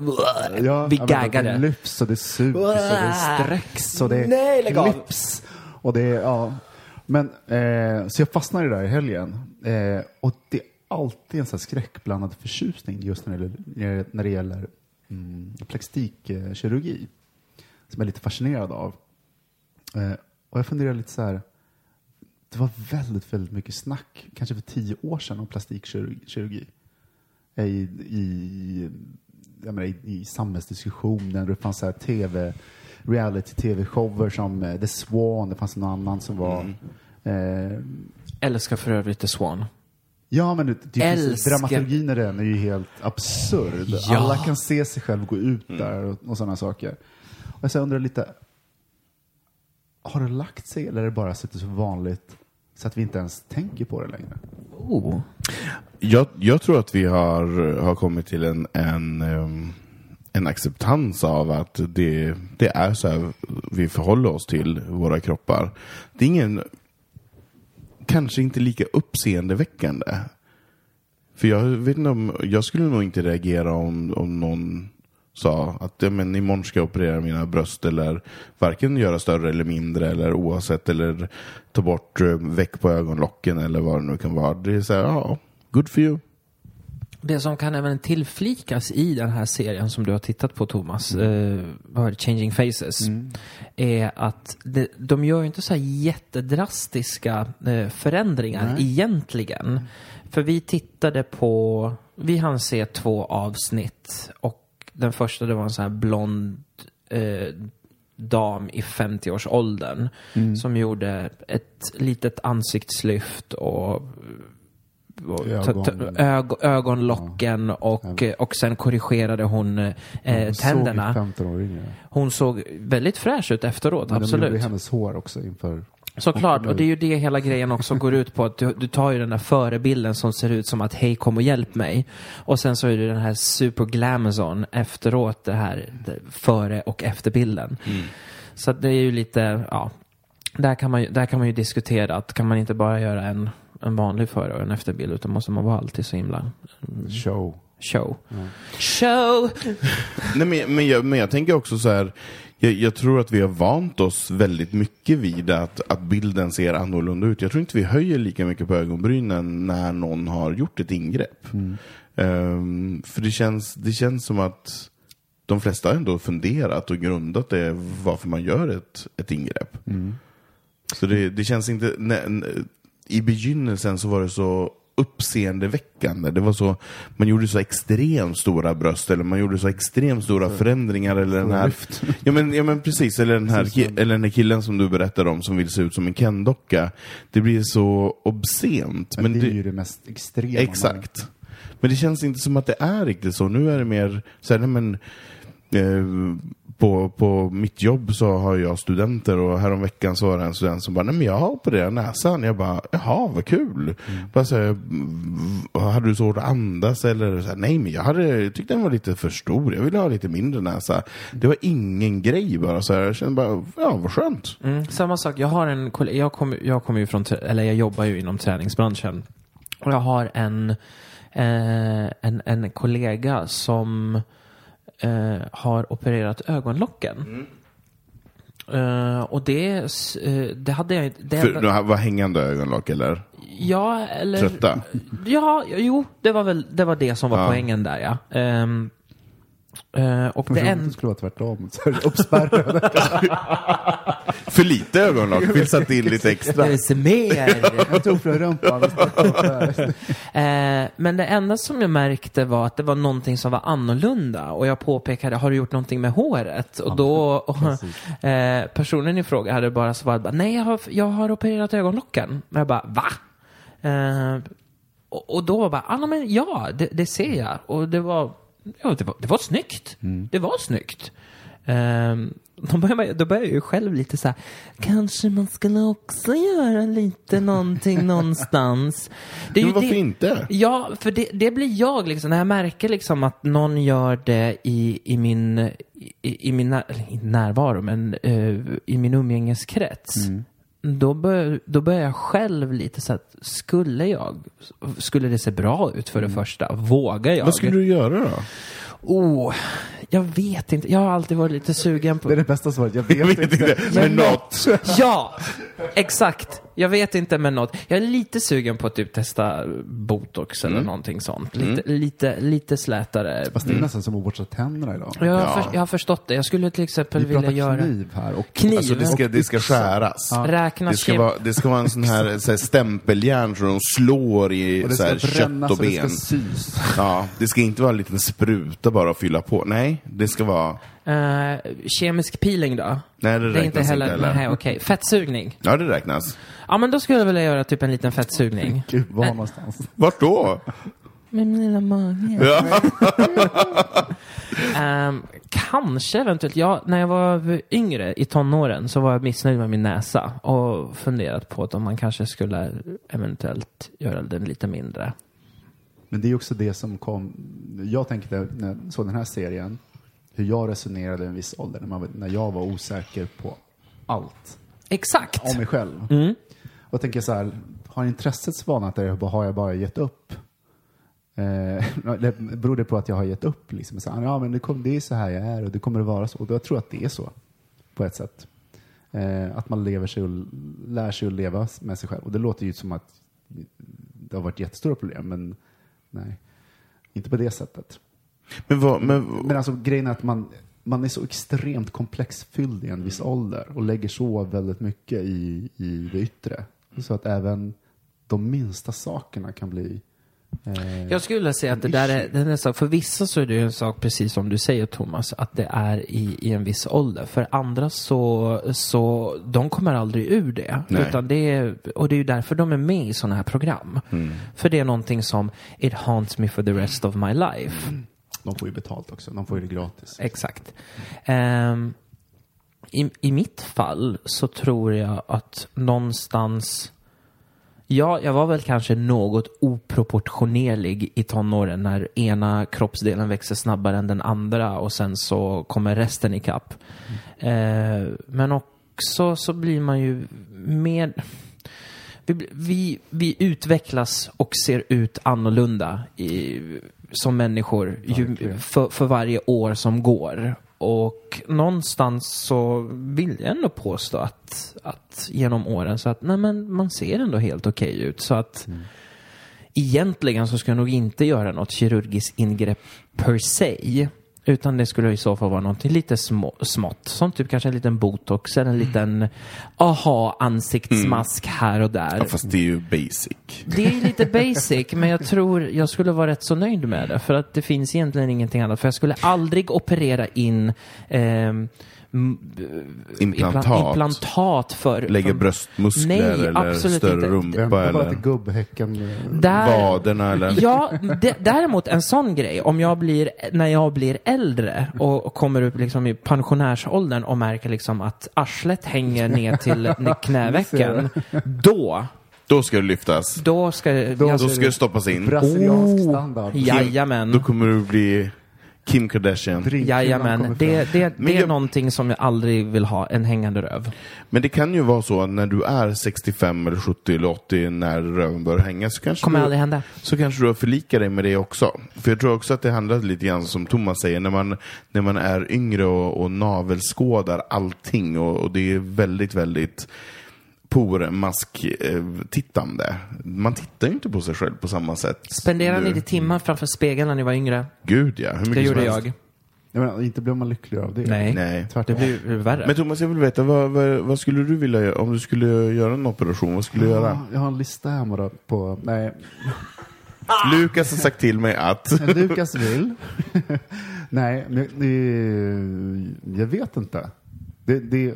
S4: Ja, Det
S3: gaggade.
S4: lyfts och det sugs och det sträcks och det
S3: Nej,
S4: klipps. Och det ja. Men, eh, så jag fastnade det där i helgen. Eh, och det är alltid en sån här skräckblandad förtjusning just när det gäller, när det gäller mm, plastikkirurgi. Som jag är lite fascinerad av. Eh, och jag funderar lite så här. Det var väldigt, väldigt mycket snack, kanske för tio år sedan, om plastikkirurgi. I, i, jag menar, i, i samhällsdiskussionen. Det fanns så här TV, reality-tv-shower som eh, The Swan, det fanns någon annan som var... Eh,
S3: Älskar för övrigt The Swan.
S4: ja, men det, det finns,
S3: Älskar-
S4: dramaturgin i den är ju helt absurd.
S3: Ja.
S4: Alla kan se sig själv gå ut där och, och sådana saker. Och så undrar lite, har det lagt sig eller är det bara suttit så vanligt så att vi inte ens tänker på det längre?
S3: Oh.
S2: Jag, jag tror att vi har, har kommit till en, en, ehm, en acceptans av att det, det är så här vi förhåller oss till våra kroppar. Det är ingen, kanske inte lika uppseendeväckande. För jag vet inte om, jag skulle nog inte reagera om, om någon sa att ja, men imorgon ska jag operera mina bröst eller varken göra större eller mindre eller oavsett eller ta bort eh, väck på ögonlocken eller vad det nu kan vara. Det är så här, ja, good for you.
S3: Det som kan även tillflikas i den här serien som du har tittat på Thomas, eh, var det, Changing Faces, är att det, de gör ju inte så här jättedrastiska eh, förändringar egentligen. För vi tittade på, vi hann se två avsnitt och den första det var en sån här blond eh, dam i 50-årsåldern som gjorde ett litet ansiktslyft och
S4: Ögon.
S3: ög, ögonlocken och, och sen korrigerade hon eh,
S4: Hon såg
S3: tänderna.
S4: 15 år yngre.
S3: Hon såg väldigt fräsch ut efteråt,
S4: Men
S3: absolut.
S4: hennes hår också inför...
S3: Såklart, och det är ju det hela grejen också går ut på. Att du, du tar ju den där förebilden som ser ut som att hej kom och hjälp mig. Och sen så är det den här super glamazon efteråt, det här före och efterbilden. Så att det är ju lite, ja, där kan, man, ju- där kan man ju diskutera att kan man inte bara göra en, en vanlig före och en efterbild utan måste man vara alltid så himla
S4: Show.
S3: Show. Show!
S2: Nej, men, men, jag, men jag tänker också så här, jag, jag tror att vi har vant oss väldigt mycket vid att, att bilden ser annorlunda ut. Jag tror inte vi höjer lika mycket på ögonbrynen när någon har gjort ett ingrepp. Ehm, för det känns, det känns som att de flesta har ändå funderat och grundat det varför man gör ett, ett ingrepp. Så det, det känns inte... nä- I begynnelsen så var det så uppseendeväckande. Det var så, man gjorde så extremt stora bröst eller man gjorde så extremt stora förändringar. Eller den här, ja, men, ja men precis, eller den, här, eller den här killen som du berättade om som vill se ut som en Ken-docka. Det blir så obscent.
S4: Men,
S2: Men
S4: det är ju det mest extrema.
S2: Exakt. Men det känns inte som att det är riktigt så. Nu är det mer så här, nej men, eh, på, på mitt jobb så har jag studenter och häromveckan så var det en student som bara, nej men jag har opererat näsan. Jag bara, jaha vad kul. Bara så här, "Mm, hade du svårt att andas eller så här, nej men jag hade, tyckte den var lite för stor. Jag ville ha lite mindre näsa. Det var ingen grej bara så här. Jag kände bara, ja vad skönt.
S3: Mm, samma sak. Jag har en koll- jag kommer jag kommer ju från, eller jag jobbar ju inom träningsbranschen. Och jag har en, eh, en, en kollega som eh, har opererat ögonlocken. Eh, och det, eh, det hade jag inte... det-
S2: För, det var hängande ögonlock eller?
S3: Ja, eller...
S2: Trötta?
S3: Ja, jo, det var väl det, var det som var
S2: Ja.
S3: poängen där ja. Ehm, eh, och det en...
S4: skulle vara tvärtom. Så Uppspärrade.
S2: För lite ögonlock, vi satte in lite extra.
S3: Det är så mer.
S4: Jag tog från rumpan.
S3: Eh, men det enda som jag märkte var att det var någonting som var annorlunda och jag påpekade, har du gjort någonting med håret? Och då, och, eh, personen i fråga hade bara svarat, nej jag har, jag har opererat ögonlocken. Och jag bara, va? Eh, och, och då var bara, ah, men ja, det, det ser jag. Och det var, ja, det var, det var snyggt. Det var snyggt. Um, då börjar, man, då börjar jag ju själv lite så här, kanske man skulle också göra lite någonting någonstans. Det är
S2: Men varför
S3: det,
S2: inte?
S3: Ja, för det, det blir jag liksom, när jag märker liksom att någon gör det i, i min, i, i min när, närvaro, men eh, i min umgängeskrets. Då, bör, då börjar jag själv lite så att, skulle jag, skulle det se bra ut för det första? Vågar jag?
S2: Vad skulle du göra då?
S3: Oh, jag vet inte. Jag har alltid varit lite sugen på...
S4: Det är det bästa svaret. Jag vet,
S2: Jag vet inte. Men något.
S3: Ja, exakt. Jag vet inte med något. Jag är lite sugen på att typ testa botox eller någonting sånt. Lite, lite, lite slätare.
S4: Fast det är nästan som att borsta tänderna idag.
S3: Jag har,
S2: Ja.
S3: för, jag har förstått det. Jag skulle till exempel
S4: Vi pratar
S3: vilja göra...
S4: kniv här. Och
S3: Kniv.
S2: Alltså det ska, det ska skäras.
S3: Räknas
S2: Det ska, vara, det ska vara en sån här, så här stämpeljärn som de slår i
S4: Och det
S2: så
S4: ska
S2: här, kött
S4: brännas
S2: och
S4: och det ska
S2: ben.
S4: sys.
S2: Ja, det ska inte vara en liten spruta bara att fylla på. Nej, det ska vara...
S3: Eh, kemisk peeling då?
S2: Nej, det
S3: Det är
S2: räknas
S3: inte
S2: inte
S3: heller...
S2: heller.
S3: Nej, okej. Fettsugning?
S2: Ja, det räknas.
S3: Ja, men då skulle jag vilja göra typ en liten fettsugning.
S4: Gud, var någonstans?
S2: Vart då?
S3: Med min lilla mage.
S2: Ja.
S3: Ehm, kanske eventuellt. Ja, när jag var yngre i tonåren så var jag missnöjd med min näsa och funderat på att om man kanske skulle eventuellt göra den lite mindre.
S4: Men det är också det som kom. Jag tänkte när jag såg den här serien, hur jag resonerade i en viss ålder, när, man, när jag var osäker på allt
S3: Exakt.
S4: om mig själv.
S3: Mm.
S4: Och tänker så här, har intresset svalnat eller har jag bara gett upp? Eh, det beror det på att jag har gett upp? Liksom, så här, ja, men det, kom, det är så här jag är och det kommer att vara så. Och jag tror att det är så, på ett sätt. Eh, att man lever sig och lär sig att leva med sig själv. Och det låter ju som att det har varit jättestora problem, men nej, inte på det sättet.
S2: Men vad, men,
S4: Men alltså grejen är att man, man är så extremt komplexfylld i en viss ålder och lägger så väldigt mycket i, i det yttre. Så att även de minsta sakerna kan bli eh,
S3: Jag skulle vilja säga att det där är, det är sak, för vissa så är det ju en sak precis som du säger Thomas, att det är i, i en viss ålder. För andra så, så de kommer aldrig ur det.
S2: Nej.
S3: Utan det är, och det är ju därför de är med i sådana här program. För det är någonting som, it haunts me for the rest of my life.
S4: De får ju betalt också, de får ju det gratis.
S3: Exakt. Um, i, I mitt fall så tror jag att någonstans Ja, jag var väl kanske något oproportionerlig i tonåren när ena kroppsdelen växer snabbare än den andra och sen så kommer resten ikapp. Eh, men också så blir man ju mer... vi, vi, vi utvecklas och ser ut annorlunda i, som människor ju, för, för varje år som går. Och någonstans så vill jag ändå påstå att, att genom åren så att nej men man ser ändå helt okej ut. Så att egentligen så ska jag nog inte göra något kirurgiskt ingrepp per se. Utan det skulle i så fall vara något lite små, smått. Som typ kanske en liten botox eller en liten aha ansiktsmask här och där.
S2: Ja, fast det är ju basic.
S3: Det är lite basic, men jag tror jag skulle vara rätt så nöjd med det. För att det finns egentligen ingenting annat. För jag skulle aldrig operera in m-
S2: Implantat.
S3: implan- implantat för...
S2: Lägger
S3: för-
S2: bröstmuskler
S3: Nej,
S2: eller större
S3: inte.
S2: rumpa eller
S4: gubbhäcken. eh,
S3: Där,
S2: vaderna eller...
S3: Ja, d- däremot en sån grej. Om jag blir, när jag blir äldre och, och kommer upp liksom i pensionärsåldern och märker liksom att arslet hänger ner till knävecken. Då,
S2: Då ska det lyftas.
S3: då ska jag...
S2: Då ska det stoppas in.
S4: Brasiliansk standard.
S3: Jajamän.
S2: Då kommer du bli Kim Kardashian.
S3: Jajamän. Det, det,
S2: Men
S3: det är
S2: jag-
S3: någonting som jag aldrig vill ha, en hängande röv.
S2: Men det kan ju vara så att när du är 65 eller 70 eller 80 när röven börjar hänga så kanske,
S3: Kommer
S2: du,
S3: aldrig hända.
S2: så kanske du har förlikat dig med det också. För jag tror också att det handlar lite grann som Thomas säger, när man, när man är yngre och, och navelskådar allting och, och det är väldigt, väldigt pormask-tittande. Man tittar ju inte på sig själv på samma sätt.
S3: Spenderade
S2: nu.
S3: ni timmar framför spegeln när ni var yngre?
S2: Gud ja, hur mycket
S3: Det
S2: som
S3: gjorde
S2: helst.
S3: jag.
S4: Jag menar, inte blir man lyckligare av det.
S3: Nej.
S2: Nej.
S3: Det
S4: Tvärtom.
S3: blir ju värre.
S2: Men Thomas, jag vill veta, vad, vad, vad skulle du vilja göra om du skulle göra en operation? Vad skulle du göra?
S4: Ja, jag har en lista då på... Nej,
S2: Lukas har sagt till mig att...
S4: Lukas vill. Nej, men det, jag vet inte. Det, det,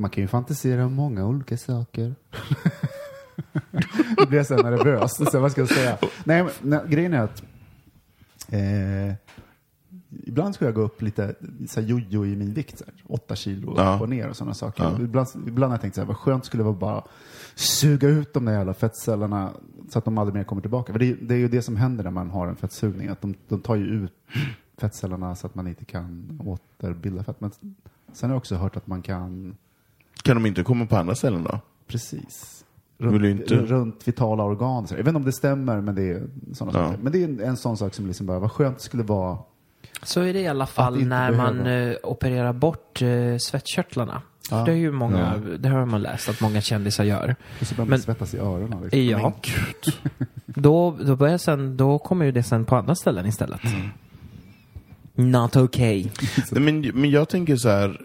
S4: man kan ju fantisera om många olika saker. Nu blir jag så nervös. Så vad ska jag säga? Nej, men, nej, grejen är att eh, ibland ska jag gå upp lite så här, jojo i min vikt. Så här, åtta kilo
S2: Ja.
S4: upp och ner och sådana saker.
S2: Ja.
S4: Ibland, ibland har jag tänkt så här, vad skönt skulle det vara bara suga ut de där jävla fettcellerna så att de aldrig mer kommer tillbaka. För det, är- det är ju det som händer när man har en fettsugning. Att de, de tar ju ut fettcellerna så att man inte kan återbilda fett. Men sen har jag också hört att man kan,
S2: Kan de inte komma på andra ställen då?
S4: precis, runt,
S2: inte-
S4: runt vitala organ. Jag vet inte om det stämmer, men det är sådana
S2: Ja.
S4: saker. Men det är en, en sån sak som liksom bara, vad skönt det skulle vara.
S3: Så är det i alla fall när man
S4: behöva.
S3: eh, opererar bort eh, svettkörtlarna.
S4: Ja.
S3: För det är ju många, det har man läst att många kändisar gör.
S4: Och så börjar man
S3: Men-
S4: svettas i öronen. Liksom.
S3: Ja. Då, då, börjar sen, då kommer ju det sen på andra ställen istället.
S4: Mm.
S3: Not okay.
S2: Nej, Men, men jag tänker så här.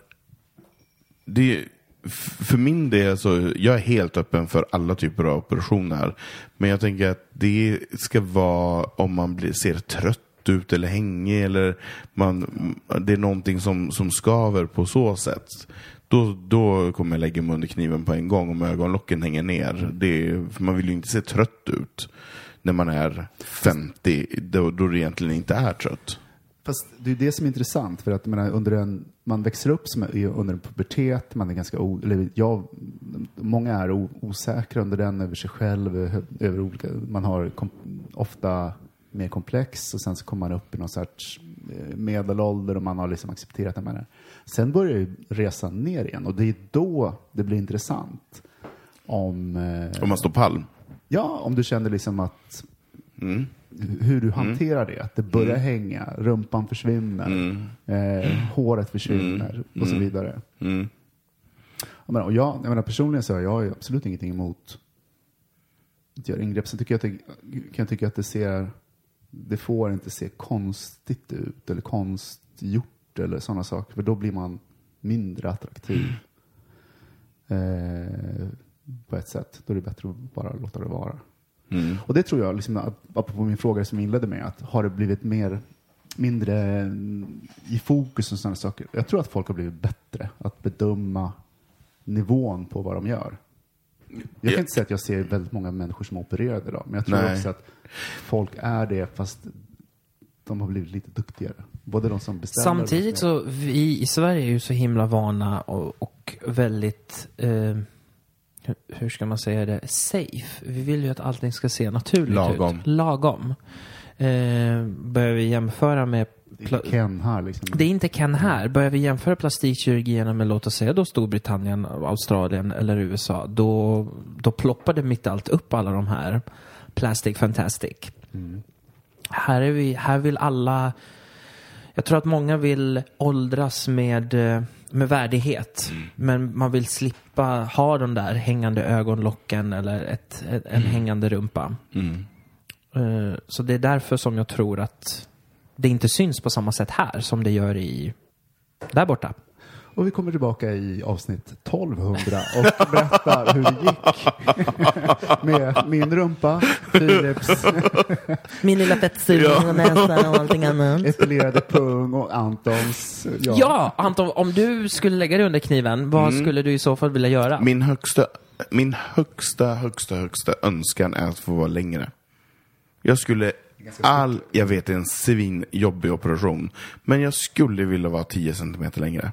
S2: Det, för min del så, jag är helt öppen för alla typer av operationer. Men jag tänker att det ska vara om man blir, ser trött ut eller hängig eller man, det är någonting som, som skaver på så sätt. Då, då kommer jag lägga mig under kniven på en gång om ögonlocken hänger ner. Det, är- för man vill ju inte se trött ut när man är 50, då, då det egentligen inte är trött.
S4: Fast det är det som är intressant, för att menar, under en, man växer upp som under en pubertet, man är ganska, o, eller jag, många är o, osäkra under den, över sig själv, över, över olika, man har kom, ofta mer komplex och sen så kommer man upp i någon sorts eh, medelålder och man har liksom accepterat det man är. Sen börjar ju resan ner igen och det är då det blir intressant. Om, eh,
S2: Om man står pall.
S4: Ja, om du känner liksom att
S2: Mm.
S4: Hur du hanterar det. Att det börjar hänga, rumpan försvinner, eh, håret försvinner och så vidare.
S2: Mm.
S4: Jag menar, och jag, jag menar, personligen så har jag absolut ingenting emot att göra ingrepp. Sen tycker jag att det, kan jag tycka att det ser, det får inte se konstigt ut eller konstgjort eller sådana saker. För då blir man mindre attraktiv. Eh, på ett sätt. Då är det bättre att bara låta det vara.
S2: Mm.
S4: Och det tror jag, liksom, att- apropå min fråga som jag inledde med, att har det blivit mer, mindre mm, i fokus och sådana saker? Jag tror att folk har blivit bättre att bedöma nivån på vad de gör. Jag
S2: Ja.
S4: kan inte säga att jag ser väldigt många människor som är opererade idag, men jag tror
S2: Nej.
S4: också att folk är det, fast de har blivit lite duktigare. Både de som bestämmer
S3: Samtidigt
S4: och
S3: så, vi i Sverige är ju så himla vana och, och väldigt, eh, hur- ska man säga det, safe. Vi vill ju att allting ska se naturligt
S2: Lagom.
S3: ut. Lagom. Eh, börjar vi jämföra med...
S4: Det är Ken här liksom.
S3: Det är inte Ken här. Börjar vi jämföra plastikkirurgierna med låt oss säga då Storbritannien, Australien eller USA. Då, då ploppade mitt allt upp alla de här Plastic Fantastic. Här, är vi, här vill alla... Jag tror att många vill åldras med, eh, med värdighet. Men man vill slippa ha de där hängande ögonlocken eller ett, ett, en hängande rumpa. Eh, Så det är därför som jag tror att det inte syns på samma sätt här som det gör i där borta.
S4: Och vi kommer tillbaka i avsnitt 1200 och berättar hur det gick med min rumpa, Philips
S3: Min lilla fettsugning och näsa och allting annat.
S4: epilerade pung och Antons.
S3: Ja, Anton, om du skulle lägga dig under kniven, vad skulle du i så fall vilja göra?
S2: Min högsta, min högsta, högsta, högsta önskan är att få vara längre. Jag skulle all, jag vet det är en svinjobbig operation, men jag skulle vilja vara 10 centimeter längre.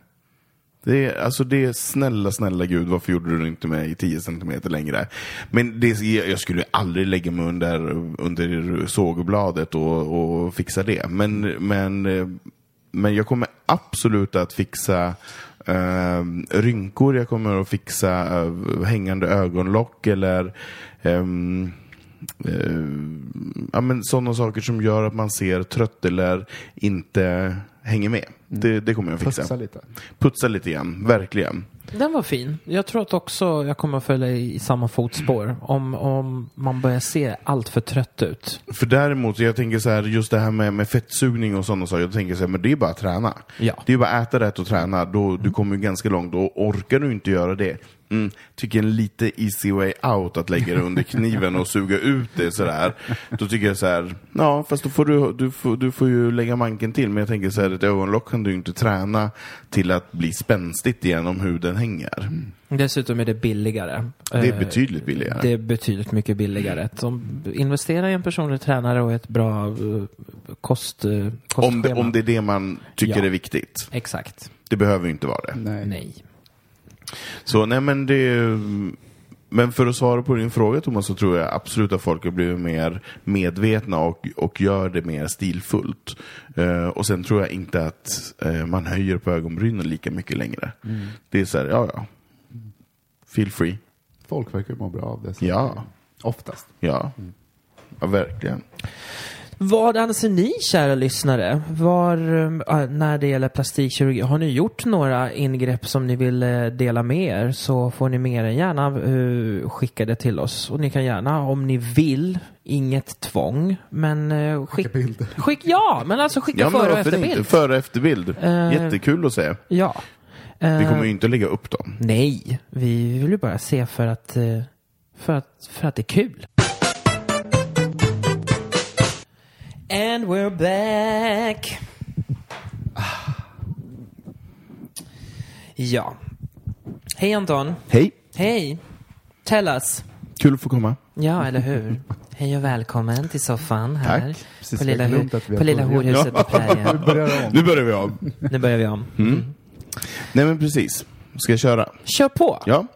S2: Det är, alltså det är snälla, snälla gud, varför gjorde du inte mig 10 centimeter längre? Men det, jag skulle aldrig lägga mig under, under sågbladet och, och fixa det. Men, men, men jag kommer absolut att fixa eh, rynkor, jag kommer att fixa eh, hängande ögonlock eller ehm, eh, ja, men sådana saker som gör att man ser trött eller inte hänger med. Det, det kommer jag att fixa.
S4: Putsa lite.
S2: Putsa lite igen, verkligen.
S3: Den var fin. Jag tror att också jag kommer att följa i samma fotspår. Om, om man börjar se allt för trött ut.
S2: För däremot, jag tänker så här, just det här med, med fettsugning och sådana saker, jag tänker så här, men det är bara att träna.
S3: Ja.
S2: Det är bara att äta rätt och träna, då, du kommer ju ganska långt. Och orkar du inte göra det, mm, tycker en lite easy way out att lägga det under kniven och suga ut det sådär. Då tycker jag så här, ja fast då får du, du, får, du får ju lägga manken till. Men jag tänker så här, ett ögonlock kan du ju inte träna till att bli spänstigt igen om huden hänger.
S3: Dessutom är det billigare.
S2: Det är
S3: Eh,
S2: betydligt billigare.
S3: Det är betydligt mycket billigare. Så investera i en personlig tränare och ett bra uh, kost, uh,
S2: Om
S3: kostschema.
S2: det, om det är det man tycker
S3: Ja.
S2: är viktigt.
S3: Exakt.
S2: Det behöver ju inte vara det.
S4: Nej.
S3: Nej.
S2: Så nej men det men för att svara på din fråga Thomas så tror jag absolut att folk har blivit mer medvetna och, och gör det mer stilfullt. Eh, och sen tror jag inte att eh, man höjer på ögonbrynen lika mycket längre. Det är så här, ja ja. Feel free.
S4: Folk verkar må bra av det.
S2: Ja.
S4: Oftast.
S2: Ja. Ja, verkligen.
S3: Vad anser ni, kära lyssnare, var, äh, när det gäller plastikkirurgi? Har ni gjort några ingrepp som ni vill eh, dela med er så får ni mer än gärna eh, skicka det till oss. Och ni kan gärna, om ni vill, inget tvång, men uh, skick,
S4: bilder.
S3: skick, ja, men alltså skicka
S2: Ja, men
S3: före och efterbild.
S2: Före och efterbild.
S3: Eh,
S2: Jättekul att se.
S3: Ja.
S2: Vi
S3: Eh,
S2: kommer ju inte att lägga upp dem.
S3: Nej, vi vill ju bara se för att, eh, för att, för att det är kul. And we're back. Ja. Hej Anton.
S2: Hej!
S3: Hej. Tell us.
S2: Kul att få komma.
S3: Ja, eller hur? Hej och välkommen till soffan här.
S2: Tack.
S4: Precis,
S3: På lilla, hu- på lilla horhuset på prärien.
S4: Vi börjar.
S2: Nu börjar vi om.
S3: Nu börjar vi om.
S2: Nej men precis. Ska jag köra?
S3: Kör på.
S2: Ja.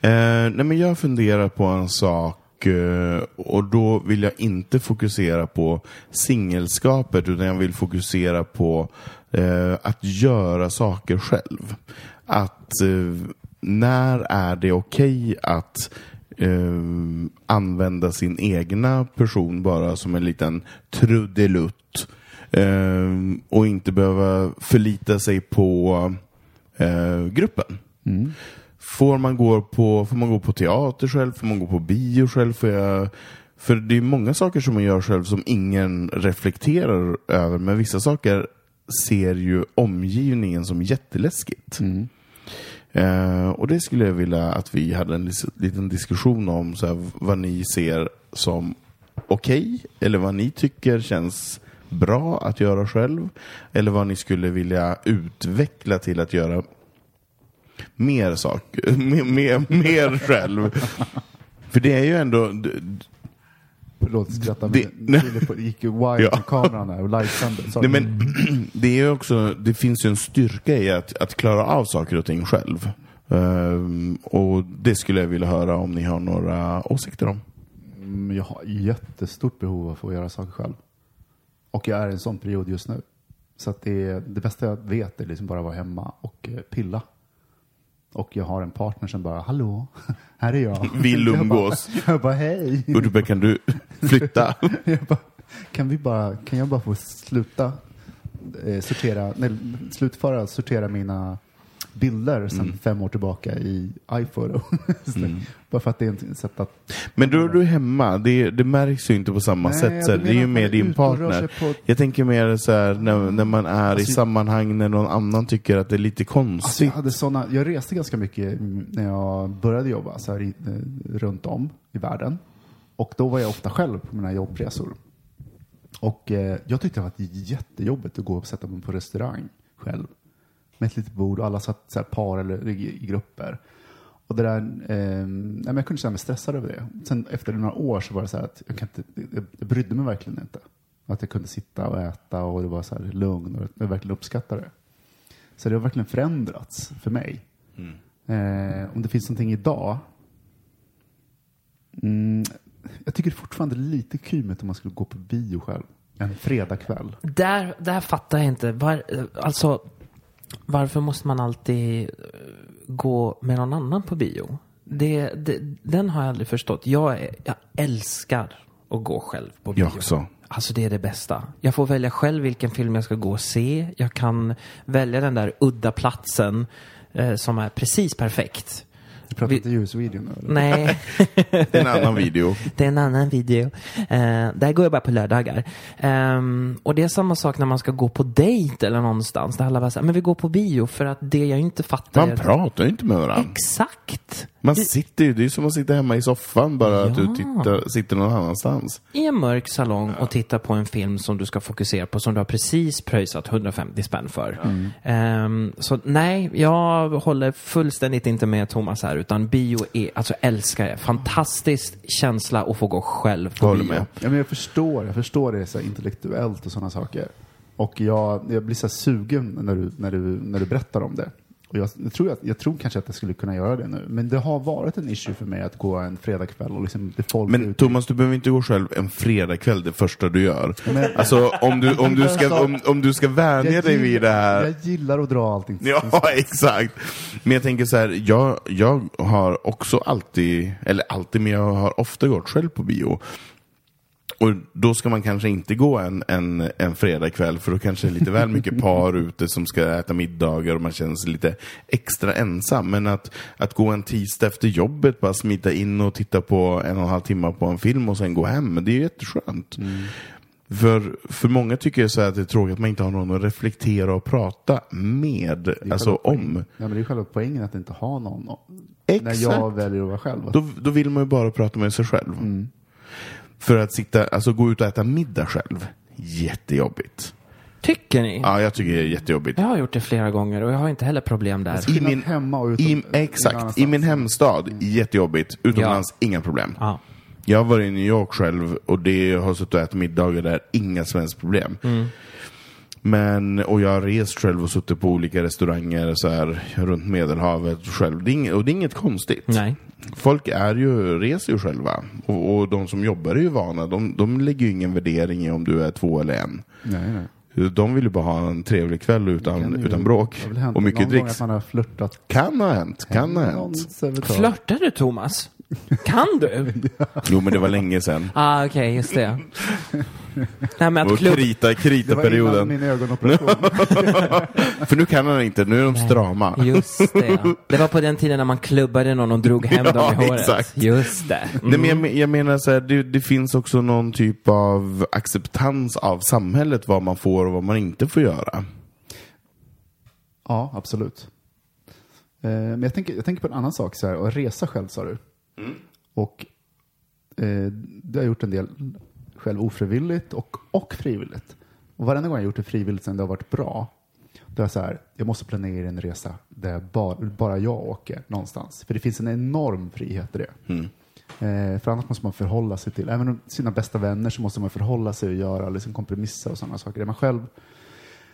S2: Eh, nej men jag funderar på en sak och, eh, och då vill jag inte fokusera på singelskapet utan jag vill fokusera på eh, att göra saker själv. Att eh, när är det okej att eh, använda sin egna person bara som en liten trudelutt eh, och inte behöva förlita sig på eh, gruppen. Mm. Får, man gå på, får man gå på teater själv? Får man gå på bio själv? Får jag, för det är många saker som man gör själv som ingen reflekterar över, men vissa saker ser ju omgivningen som jätteläskigt. Eh, och det skulle jag vilja att vi hade en liten diskussion om, så här, vad ni ser som okej, eller vad ni tycker känns bra att göra själv, eller vad ni skulle vilja utveckla till att göra mer saker, mer, mer, mer själv. För det är ju ändå,
S4: Förlåt, skratta.
S2: Det-
S4: Men Filip gick ju wide
S2: Ja.
S4: med kameran här och
S2: nej men det är också, det finns ju en styrka i att, att klara av saker och ting själv. Ehm, och det skulle jag vilja höra om ni har några åsikter om.
S4: Mm, jag har jättestort behov av att få göra saker själv. Och jag är i en sån period just nu. Så att det, det bästa jag vet är liksom bara att vara hemma och eh, pilla. Och jag har en partner som bara, hallå, här är jag.
S2: Vill
S4: Jag bara-
S2: umgås.
S4: Jag bara, hej.
S2: Urbe, kan du flytta?
S4: Bara, kan, vi bara, kan jag bara få sluta eh, sortera, nej, slutföra sortera mina bilder sedan
S2: Mm.
S4: fem år tillbaka i iPhoto. Bara för att det är ett sätt att...
S2: Men då är du hemma, det, det märks ju inte på samma
S4: Nej,
S2: sätt.
S4: jag
S2: Så det är ju
S4: är
S2: din partner.
S4: på-
S2: Jag tänker mer så här, när, när man är i
S4: Alltså-
S2: sammanhang när någon annan tycker att det är lite
S4: Alltså jag,
S2: konstigt.
S4: hade såna, jag reste ganska mycket mm, när jag började jobba så här i, runt om i världen. Och då var jag ofta själv på mina jobbresor. Och eh, jag tyckte det var jättejobbigt att gå och sätta mig på restaurang själv. Med ett litet bord och alla satt så här par eller i, i grupper. Och det där, eh, jag kunde känna mig stressad över det. Sen efter några år så var det så här att jag, kan inte, jag, brydde mig verkligen inte. Att jag kunde sitta och äta och det var så här lugn och jag verkligen uppskattade det. Så det har verkligen förändrats för mig. Eh, om det finns någonting idag. Mm, jag tycker fortfarande det är lite kymigt om man skulle gå på bio själv. En fredagkväll.
S3: Där, där fattar jag inte. Var, alltså, varför måste man alltid gå med någon annan på bio? Det, det, den har jag aldrig förstått. Jag, är, jag älskar att gå själv på bio.
S2: Jag också.
S3: Alltså det är det bästa. Jag får välja själv vilken film jag ska gå och se. Jag kan välja den där udda platsen eh, som är precis perfekt.
S4: Du pratar
S3: Vi-
S4: inte ljusvideo nu eller?
S3: Nej,
S2: Det är en annan video.
S3: det är en annan video. Eh, där går jag bara på lördagar. Ehm, och det är samma sak när man ska gå på dejt eller någonstans. Där alla bara säger, men vi går på bio för att det jag inte fattar
S2: Man
S3: är
S2: pratar ju inte med varandra.
S3: Exakt!
S2: Man sitter ju, det är som att sitta hemma i soffan bara att du
S3: Ja.
S2: tittar, sitter någon annanstans.
S3: I en mörk salong och titta på en film som du ska fokusera på som du har precis pröjsat 150 spänn för. Ehm, så nej, jag håller fullständigt inte med Thomas här utan bio är, alltså älskar det. Fantastisk känsla att få gå själv på
S2: Håller
S3: bio.
S2: med.
S4: Ja, men jag förstår, jag förstår det så här, intellektuellt och sådana saker. Och jag, jag blir så här sugen när du, när, du, när du berättar om det. Och jag, jag, tror att, jag tror kanske att jag skulle kunna göra det nu. Men det har varit en issue för mig att gå en fredagkväll och liksom det folk
S2: Men
S4: ute.
S2: Thomas, du behöver inte gå själv en fredagkväll det första du gör.
S4: Men-
S2: Alltså om du, om du, ska, om, om du ska vänja
S4: jag
S2: dig vid det här.
S4: Jag gillar att dra allting.
S2: Ja, exakt. Men jag tänker så här, jag, jag har också alltid, eller alltid, men jag har ofta gått själv på bio. Och då ska man kanske inte gå en, en, en fredagkväll för då kanske det är lite väl mycket par ute som ska äta middagar och man känner sig lite extra ensam. Men att, att gå en tisdag efter jobbet, bara smita in och titta på en och en halv timme på en film och sen gå hem, det är ju jätteskönt. För, för många tycker jag så att det är tråkigt att man inte har någon att reflektera och prata med, alltså om.
S4: Ja, men det är själva poängen att inte ha någon.
S2: Exakt.
S4: När jag väljer att vara själv.
S2: Då, då vill man ju bara prata med sig själv.
S4: Mm.
S2: För att sitta, alltså gå ut och äta middag själv, jättejobbigt.
S3: Tycker ni?
S2: Ja, jag tycker det är jättejobbigt.
S3: Jag har gjort det flera gånger och jag har inte heller problem där.
S2: I
S4: Skillnad
S2: min,
S4: hemma och utom-
S2: i, exakt, i min hemstad, jättejobbigt. Utomlands, inga problem.
S3: Ja.
S2: Jag har varit i New York själv och det har suttit och ätit middagar där, inga helst problem.
S3: Mm.
S2: Men, och jag har rest själv och suttit på olika restauranger så här, runt Medelhavet själv. Det är inget, och det är inget konstigt.
S3: Nej.
S2: Folk är ju, reser ju själva. Och, och de som jobbar är ju vana. De, de lägger ju ingen värdering i om du är två eller en.
S4: Nej, nej.
S2: De vill ju bara ha en trevlig kväll utan,
S4: ju-
S2: utan bråk. Och mycket
S4: någon gång
S2: dricks.
S4: att man har flörtat.
S2: Kan ha hänt, kan ha hänt.
S3: Flörtar du Thomas? Kan du?
S2: Jo men det var länge sedan.
S3: ah, okej, just det. Nej, men att
S2: Och
S3: klubb...
S2: krita,
S4: Det var innan min ögonoperation.
S2: För nu kan han inte, nu är de strama.
S3: Just det. Det var på den tiden när man klubbade någon och drog hem
S2: Ja,
S3: dem i håret.
S2: exakt.
S3: Just det.
S2: Nej, men jag, men- jag menar så här, det, det finns också någon typ av acceptans av samhället, vad man får och vad man inte får göra.
S4: Ja, absolut. Eh, men jag tänker, jag tänker på en annan sak, så här, att resa själv sa du. Och eh, det har jag gjort en del själv ofrivilligt och, och frivilligt. Och varenda gång jag gjort det frivilligt sen det har varit bra, då är jag så här, jag måste planera en resa där bara, bara jag åker någonstans. För det finns en enorm frihet i det. Eh, för annars måste man förhålla sig till, även om sina bästa vänner så måste man förhålla sig och göra liksom kompromisser och sådana saker. Är man själv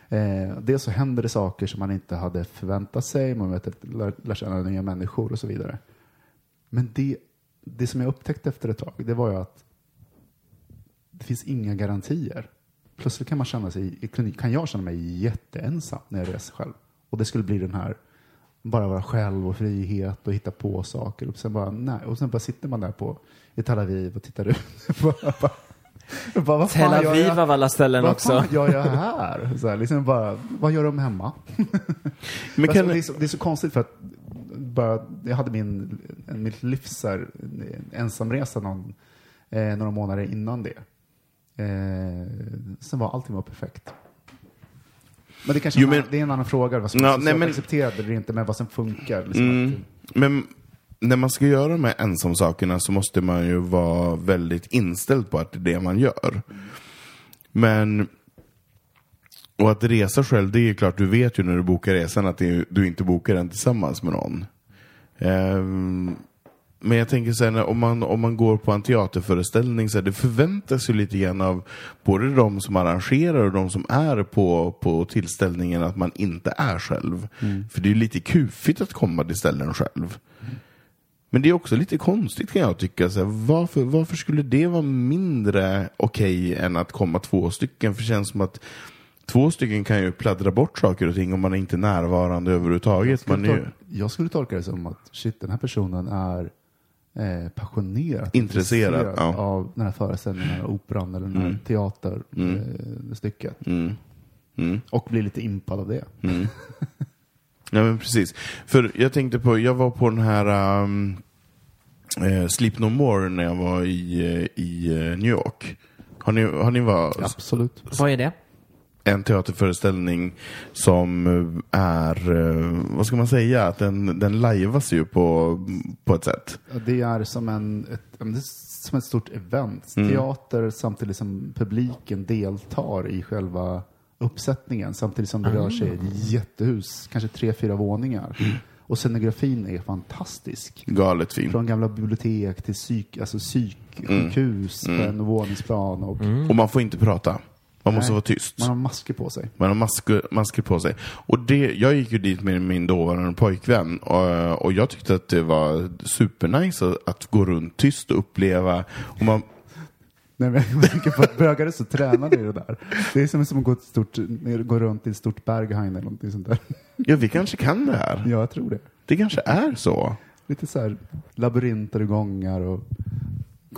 S4: Eh, dels så händer det saker som man inte hade förväntat sig, man vet, att lär, lär känna nya människor och så vidare. Men det, det som jag upptäckte efter ett tag, det var ju att finns inga garantier. Plötsligt kan man känna sig, kan jag känna mig jätteensam när jag reser själv. Och det skulle bli den här, bara vara själv och frihet och hitta på saker. Och sen bara, nej. Och sen bara sitter man där på, i Tel Aviv och tittar ut. Bara- vad
S3: Tel Aviv
S4: jag-
S3: av alla ställen
S4: vad
S3: också.
S4: fan gör jag här? Så här liksom bara, vad gör de hemma?
S2: Men
S4: Alltså,
S2: kan,
S4: det, är så, det är så konstigt för att bara, jag hade min, mitt livs här, en ensamresa någon, eh, några månader innan det. Eh, sen var allting var perfekt. Men det kanske
S2: Jo,
S4: är en-
S2: men-
S4: det är en annan fråga, vad som är
S2: nej, men-
S4: accepterat eller inte, men vad som funkar. Liksom,
S2: Mm. Men när man ska göra de här ensamsakerna så måste man ju vara väldigt inställd på att det är det man gör. Men och att resa själv, det är klart, du vet ju när du bokar resan att är- du inte bokar den tillsammans med någon. Ehm, men jag tänker så här, om man, om man går på en teaterföreställning, så här, det förväntas ju lite grann av både de som arrangerar och de som är på, på tillställningen att man inte är själv. För det är ju lite kufigt att komma till ställen själv. Men det är också lite konstigt kan jag tycka. Så här, varför, varför skulle det vara mindre okej än att komma två stycken? För det känns som att två stycken kan ju pladdra bort saker och ting om man är inte är närvarande överhuvudtaget. Man är ju...
S4: jag skulle tolka det som att shit, den här personen är eh, passionerat
S2: Intresserad, ja.
S4: av den här föreställningen, operan eller den här teaterstycket.
S2: Mm. Mm.
S4: Och blir lite impad av det.
S2: Ja men precis. För jag tänkte på, jag var på den här um, eh, Sleep No More när jag var i, eh, i eh, New York. Har ni, har ni varit
S4: Absolut.
S3: Vad är det?
S2: En teaterföreställning som är, eh, vad ska man säga, att den, den lajvas ju på, på ett sätt.
S4: Det är som, en, ett, som ett stort event.
S2: Mm.
S4: Teater samtidigt som publiken deltar i själva uppsättningen. Samtidigt som det rör sig i ett jättehus, kanske tre, fyra våningar.
S2: Mm.
S4: Och scenografin är fantastisk.
S2: Galet fin.
S4: Från gamla bibliotek till psyk, alltså psyksjukhus
S2: Mm.
S4: på en våningsplan. Och
S2: Och man får inte prata. Man måste
S4: Nej.
S2: vara tyst.
S4: Man har masker på sig.
S2: Man har masker, masker på sig. Och det, jag gick ju dit med min dåvarande pojkvän och, och jag tyckte att det var supernice att, att gå runt tyst och uppleva. Och man,
S4: Nej, men jag tänker på att bögar är så tränade i det där. Det är som, som att gå, ett stort, gå runt i ett stort Berghain eller någonting sånt där.
S2: ja, vi kanske kan det här.
S4: Ja, jag tror det.
S2: Det kanske är så.
S4: Lite så här labyrinter och gångar och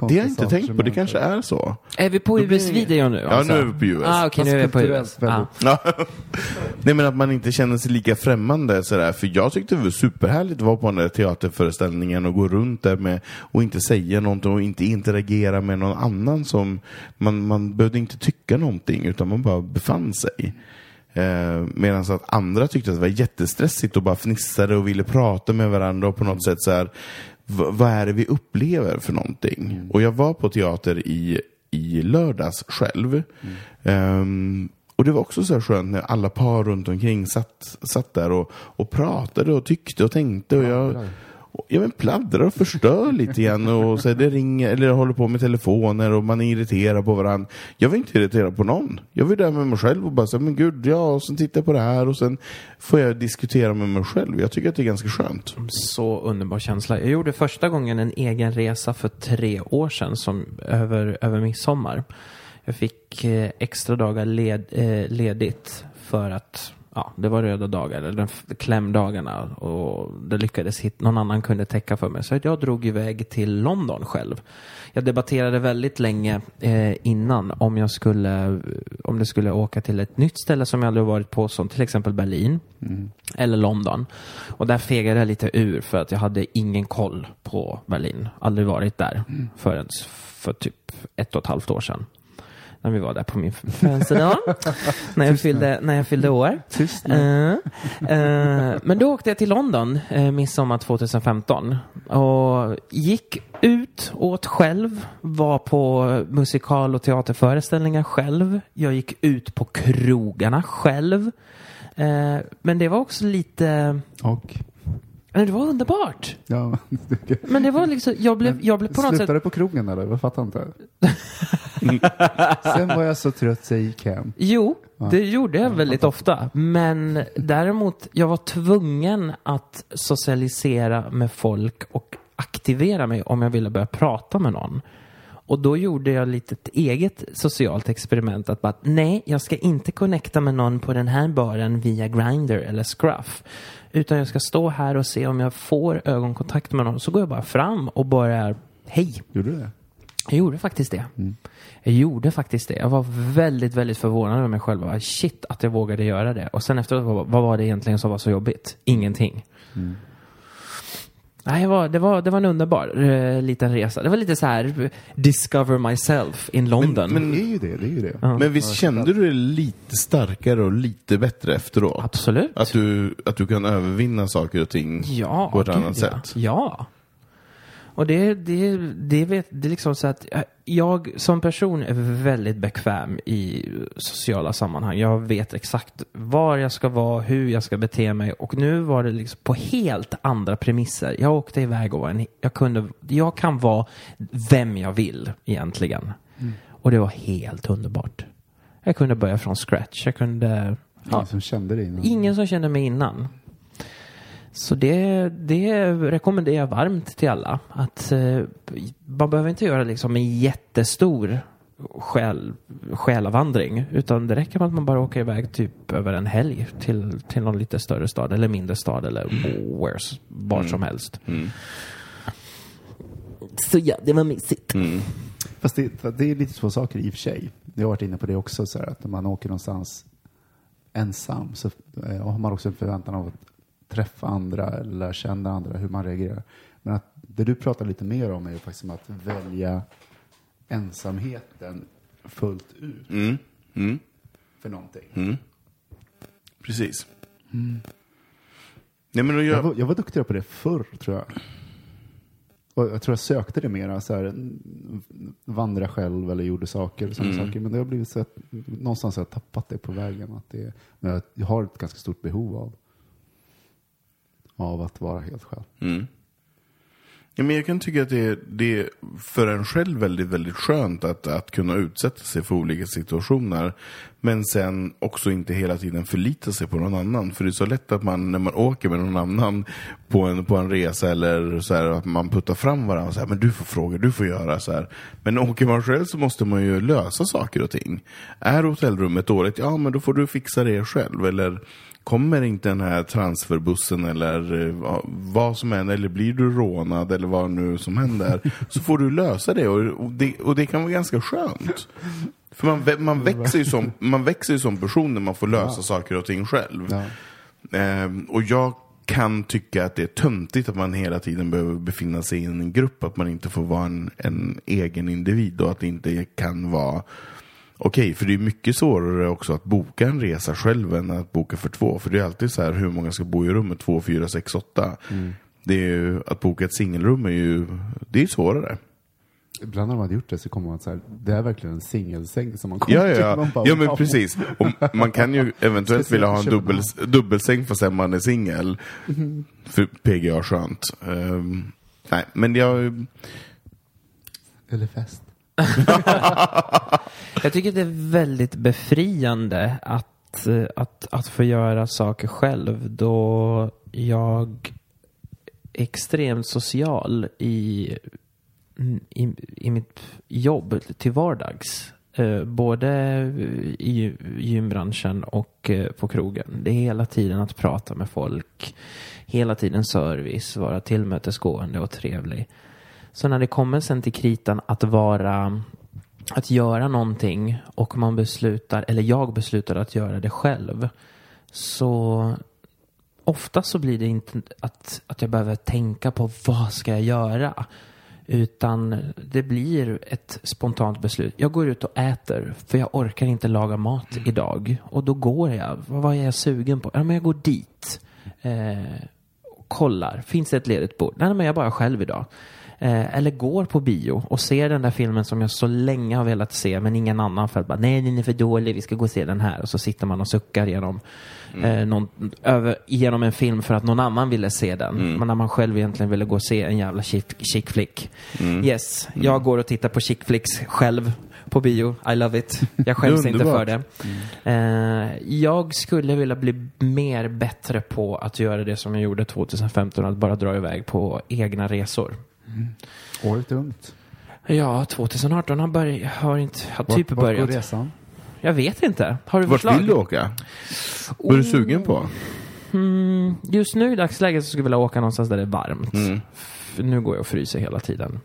S2: Det har jag inte tänkt på. Det kanske är så.
S3: Är vi på
S4: Då blir
S3: US-video nu?
S2: Ja,
S3: alltså?
S2: nu är vi på US.
S3: Ah, Okej, nu är vi på US. Ah.
S2: Ja. Nej men att man inte känner sig lika främmande sådär. För jag tyckte det var superhärligt att vara på den där teaterföreställningen och gå runt där med och inte säga någonting och inte interagera med någon annan som man, man behövde inte tycka någonting utan man bara befann sig. Eh, Medan att andra tyckte att det var jättestressigt och bara fnissade och ville prata med varandra och på något sätt så här. Vad är det vi upplever för någonting? Och jag var på teater i, i lördags själv. Ehm, och det var också så här skönt när alla par runt omkring satt, satt där och, och pratade och tyckte och tänkte. Och jag, ja, men pladdrar och förstör lite grann och så här, det ringer eller håller på med telefoner och man är irriterad på varandra. Jag var inte irriterad på någon. Jag var där med mig själv och bara så här, men gud, ja, och sen tittar jag på det här och sen får jag diskutera med mig själv. Jag tycker att det är ganska skönt.
S3: Så underbar känsla. Jag gjorde första gången en egen resa för tre år sedan som över, över midsommar. Jag fick eh, extra dagar led, eh, ledigt för att ja, det var röda dagar, eller klämdagarna och det lyckades hit, någon annan kunde täcka för mig. Så jag drog iväg till London själv. Jag debatterade väldigt länge eh, innan om jag skulle, om det skulle åka till ett nytt ställe som jag aldrig varit på, som till exempel Berlin eller London. Och där fegade jag lite ur för att jag hade ingen koll på Berlin. Aldrig varit där förrän för typ ett och ett halvt år sedan. När vi var där på min födelsedag. när, jag fyllde, när jag fyllde år.
S4: Tyst
S3: Eh, eh, men då åkte jag till London uh, midsommar 2015 och gick ut, åt själv, var på musikal och teaterföreställningar själv. Jag gick ut på krogarna själv. Eh, men det var också lite,
S4: Och,
S3: men det var underbart.
S4: ja,
S3: Men det var liksom, jag blev, jag blev på något sätt
S4: Slutade på krogen eller? Jag fattar inte. Sen var jag så trött så jag gick hem.
S3: Jo, det gjorde jag väldigt ofta. Men däremot, jag var tvungen att socialisera med folk och aktivera mig om jag ville börja prata med någon. Och då gjorde jag lite ett eget socialt experiment. Att bara, nej, jag ska inte connecta med någon på den här baren via Grindr eller Scruff. Utan jag ska stå här och se om jag får ögonkontakt med någon. Så går jag bara fram och börjar, hej.
S4: Gjorde du det?
S3: Jag gjorde faktiskt det. Jag gjorde faktiskt det. Jag var väldigt, väldigt förvånad över mig själv. Bara, Shit att jag vågade göra det. Och sen efteråt, vad, vad var det egentligen som var så jobbigt? Ingenting. Nej, det var, det, var, det var en underbar eh, liten resa. Det var lite så här, discover myself in London.
S2: men-
S4: Det är ju det, det är ju det.
S2: Men visst kände du dig lite starkare och lite bättre efteråt?
S3: Absolut.
S2: Att du, att du kan övervinna saker och ting
S3: Ja,
S2: på ett
S3: gud,
S2: annat
S3: ja.
S2: sätt?
S3: Ja. Och det, det, det, vet, det är liksom så att jag- som person är väldigt bekväm i sociala sammanhang. Jag vet exakt var jag ska vara, hur jag ska bete mig och nu var det liksom på helt andra premisser. Jag åkte iväg och var en, jag, kunde, jag kan vara vem jag vill egentligen. Och det var helt underbart. Jag kunde börja från scratch. Jag kunde...
S4: Ingen som kände dig innan.
S3: Ingen som kände mig innan. Så det, det rekommenderar jag varmt till alla. Att eh, man behöver inte göra liksom en jättestor själ, själavandring. Utan det räcker med att man bara åker iväg typ över en helg till, till någon lite större stad eller mindre stad eller where's, var som helst. Så ja, det var mysigt.
S4: Fast det, det är lite två saker i och för sig. Jag har varit inne på det också, så här, att när man åker någonstans ensam så eh, har man också en förväntan av att träffa andra eller lära känna andra, hur man reagerar. Men att det du pratar lite mer om är ju faktiskt att välja ensamheten fullt ut
S2: Mm. Mm.
S4: för någonting.
S2: Mm. Precis. Nej, men
S4: Jag
S2: gör...
S4: var, jag var duktigare på det förr, tror jag. Och jag tror jag sökte det mera, så här, mm, vandra själv eller gjorde saker och sådana
S2: Mm.
S4: saker. Men det har blivit så att någonstans har jag tappat det på vägen. Att det, men jag, jag har ett ganska stort behov av, av att vara helt själv.
S2: Mm. Ja, men jag kan tycka att det är, det är för en själv väldigt, väldigt skönt att, att kunna utsätta sig för olika situationer. Men sen också inte hela tiden förlita sig på någon annan. För det är så lätt att man, när man åker med någon annan på en, på en resa eller så här, att man puttar fram varandra. Så här, men du får fråga, du får göra så här. Men åker man själv så måste man ju lösa saker och ting. Är hotellrummet dåligt, ja men då får du fixa det själv. Eller Kommer inte den här transferbussen eller eh, va- vad som än, eller blir du rånad eller vad nu som händer, så får du lösa det och, och det. och det kan vara ganska skönt. För man, man, växer ju som, man växer ju som person när man får lösa saker och ting själv.
S4: Ja.
S2: Ehm, och jag kan tycka att det är töntigt att man hela tiden behöver befinna sig i en grupp, att man inte får vara en, en egen individ och att det inte kan vara Okej, för det är mycket svårare också att boka en resa själv än att boka för två. För det är alltid så här hur många ska bo i rummet, två, fyra, sex, åtta. Det är ju, att boka ett singelrum är ju, det är svårare.
S4: Ibland när man hade gjort det så kommer man så här, det är verkligen en singelsäng som man kommer
S2: Ja, ja,
S4: till.
S2: ja.
S4: Man bara,
S2: ja men precis. Och man kan ju eventuellt vilja ha en dubbel, dubbelsäng fast man är singel. För PGA skönt. Ehm, nej, men jag...
S4: Eller fest.
S3: Jag tycker det är väldigt befriande att, eh, att, att få göra saker själv då jag är extremt social i, mm, i, i mitt jobb till vardags. Eh, både i gymbranschen och eh, på krogen. Det är hela tiden att prata med folk. Hela tiden service, vara tillmötesgående och trevlig. Så när det kommer sen till kritan att vara att göra någonting och man beslutar, eller jag beslutar att göra det själv. Så ofta så blir det inte att, att jag behöver tänka på vad ska jag göra. Utan det blir ett spontant beslut. Jag går ut och äter för jag orkar inte laga mat idag. Och då går jag. Vad är jag sugen på? Ja, men jag går dit. Eh, och kollar. Finns det ett ledigt bord? Nej, men jag är bara själv idag. Eh, eller går på bio och ser den där filmen som jag så länge har velat se men ingen annan för att bara nej den är för dålig, vi ska gå och se den här. Och så sitter man och suckar genom, eh, någon, över, genom en film för att någon annan ville se den. Men när man själv egentligen ville gå och se en jävla chick, chick flick. Yes, jag går och tittar på chick flicks själv på bio. I love it. Jag skäms inte för det. Eh, jag skulle vilja bli mer bättre på att göra det som jag gjorde 2015, att bara dra iväg på egna resor.
S4: Året är ungt.
S3: Ja, 2018 har, börj- har inte, har
S4: Vart-
S3: typ
S4: vart går
S3: börjat.
S4: resan?
S3: Jag vet inte. Har du
S2: Vart
S3: förslag?
S2: vill du åka? Vad är du sugen på?
S3: Mm, just nu i dagsläget så skulle jag vilja åka någonstans där det är varmt.
S2: Mm.
S3: För nu går jag och fryser hela tiden.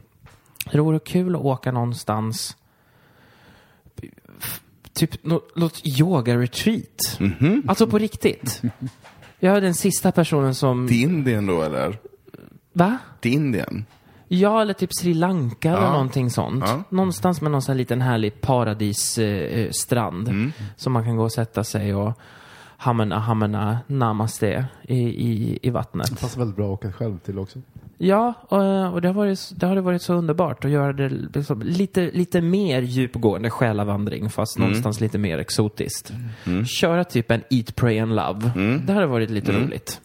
S3: Det vore kul att åka någonstans typ nå- något yoga-retreat.
S2: Mhm.
S3: Alltså på riktigt. Jag är den sista personen som...
S2: Till Indien då eller?
S3: Va?
S2: Till Indien?
S3: Ja, eller typ Sri Lanka eller någonting sånt.
S2: Ja.
S3: Någonstans med någon sån här liten härlig paradisstrand. Eh,
S2: Mm.
S3: Som man kan gå och sätta sig och hamna, hamna, namaste i, i, i vattnet.
S4: Det passar väldigt bra att åka själv till också.
S3: Ja, och, och det, har varit, det har varit så underbart att göra det liksom, lite, lite mer djupgående själavandring fast någonstans lite mer exotiskt. Köra typ en Eat, Pray and Love. Det hade varit lite roligt.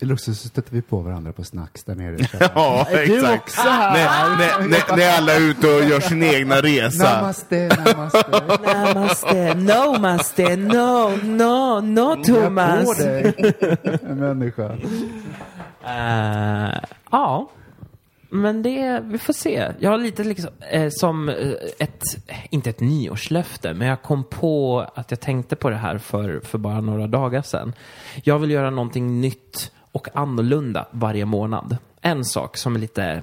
S4: Eller också så stöter vi på varandra på snacks där nere.
S2: Ja, exakt. När, när, när, när alla är ute och gör sin egna resa.
S4: Namaste, namaste.
S3: Namaste, no maste, no, no, no
S4: På
S3: Thomas.
S4: dig, en människa.
S3: Eh, ja, men det, vi får se. Jag har lite liksom, eh, som eh, ett, inte ett nyårslöfte, men jag kom på att jag tänkte på det här för, för bara några dagar sedan. Jag vill göra någonting nytt och annorlunda varje månad. En sak som är lite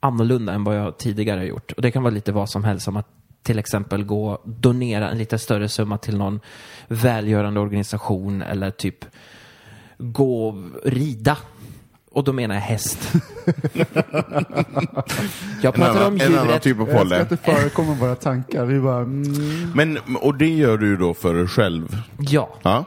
S3: annorlunda än vad jag tidigare har gjort. Och det kan vara lite vad som helst, som att till exempel gå och donera en lite större summa till någon välgörande organisation eller typ gå och rida. Och då menar jag häst. jag
S2: En
S3: pratar
S2: annan,
S3: om
S2: en annan
S3: djuret.
S2: typ av
S4: Jag att det förekommer våra tankar. Vi bara, mm,
S2: Men, och det gör du då för dig själv?
S3: Ja.
S2: Ja.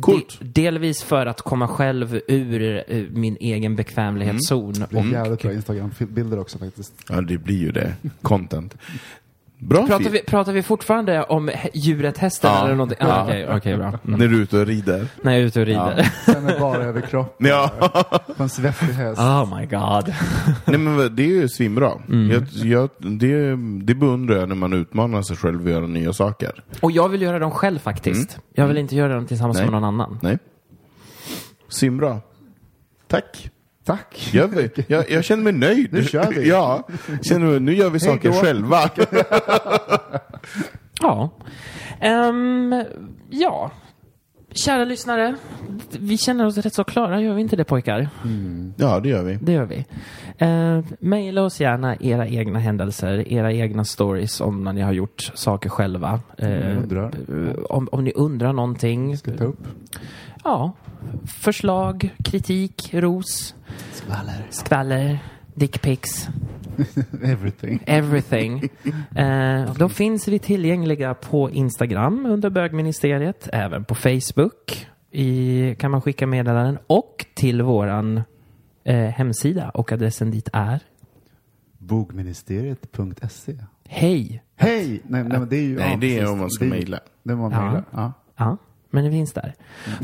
S2: Coolt.
S3: De, delvis för att komma själv ur eh, min egen bekvämlighetszon.
S4: det blir
S3: Och,
S4: jävligt bra Instagram-bilder också faktiskt.
S2: Ja, det blir ju det. Content. Bra
S3: pratar, vi, pratar vi fortfarande om djuret hästen
S2: Ja.
S3: eller någonting?
S2: Ja.
S3: Ah, Okej, okej, bra. Mm.
S2: När du är ute och rider.
S3: När jag är ute och rider.
S4: Sen är bara över kroppen.
S2: Ja.
S4: På en svettig häst.
S3: Oh my god.
S2: Nej men det är ju svinbra.
S3: Mm.
S2: Jag, jag, det, det beundrar jag när man utmanar sig själv att göra nya saker.
S3: Och jag vill göra dem själv faktiskt. Jag vill inte göra dem tillsammans
S2: Mm. Nej.
S3: med någon annan.
S2: Nej. Svinbra. Tack.
S4: Tack.
S2: Jag, jag, jag känner mig nöjd.
S4: Nu kör vi.
S2: Ja, känner, nu gör vi saker själva.
S3: Ja. Ehm, ja. Kära lyssnare, vi känner oss rätt så klara, gör vi inte det pojkar?
S2: Ja, det gör vi.
S3: Det gör vi. Uh, Maila oss gärna era egna händelser, era egna stories om när ni har gjort saker själva. Eh, eh, om, om ni undrar någonting.
S4: Ska ta upp.
S3: Ja. Förslag, kritik, ros,
S4: Skvaller.
S3: skvaller, dickpics.
S4: Everything.
S3: Everything. Eh, då finns vi tillgängliga på Instagram under bögministeriet, även på Facebook i, kan man skicka meddelanden och till våran eh, hemsida och adressen dit är
S4: Bogministeriet.se
S3: hej.
S4: Hej! Nej, nej, det är ju...
S2: Nej, det är om man ska
S4: Det är-
S2: mejla.
S4: Det man mejlar. Ja.
S3: Ja, men det finns där.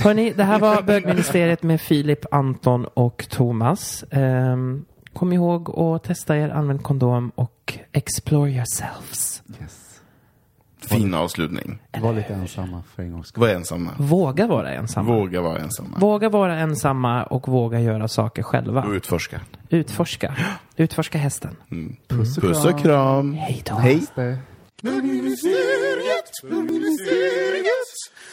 S3: Hörni, det här var bögministeriet med Filip, Anton och Thomas. Ehm, kom ihåg att testa er, använd kondom och explore yourselves.
S4: Yes.
S2: Fin avslutning.
S4: Var lite ensamma för en gångs skull.
S2: Var ensamma.
S3: Våga vara ensamma.
S2: Våga vara ensamma.
S3: Våga vara ensamma och våga göra saker själva.
S2: Och utforska.
S3: Utforska. Utforska hästen.
S4: Puss och
S2: Puss och kram.
S3: Hej då.
S2: Hej.
S5: Bögministeriet, bögministeriet,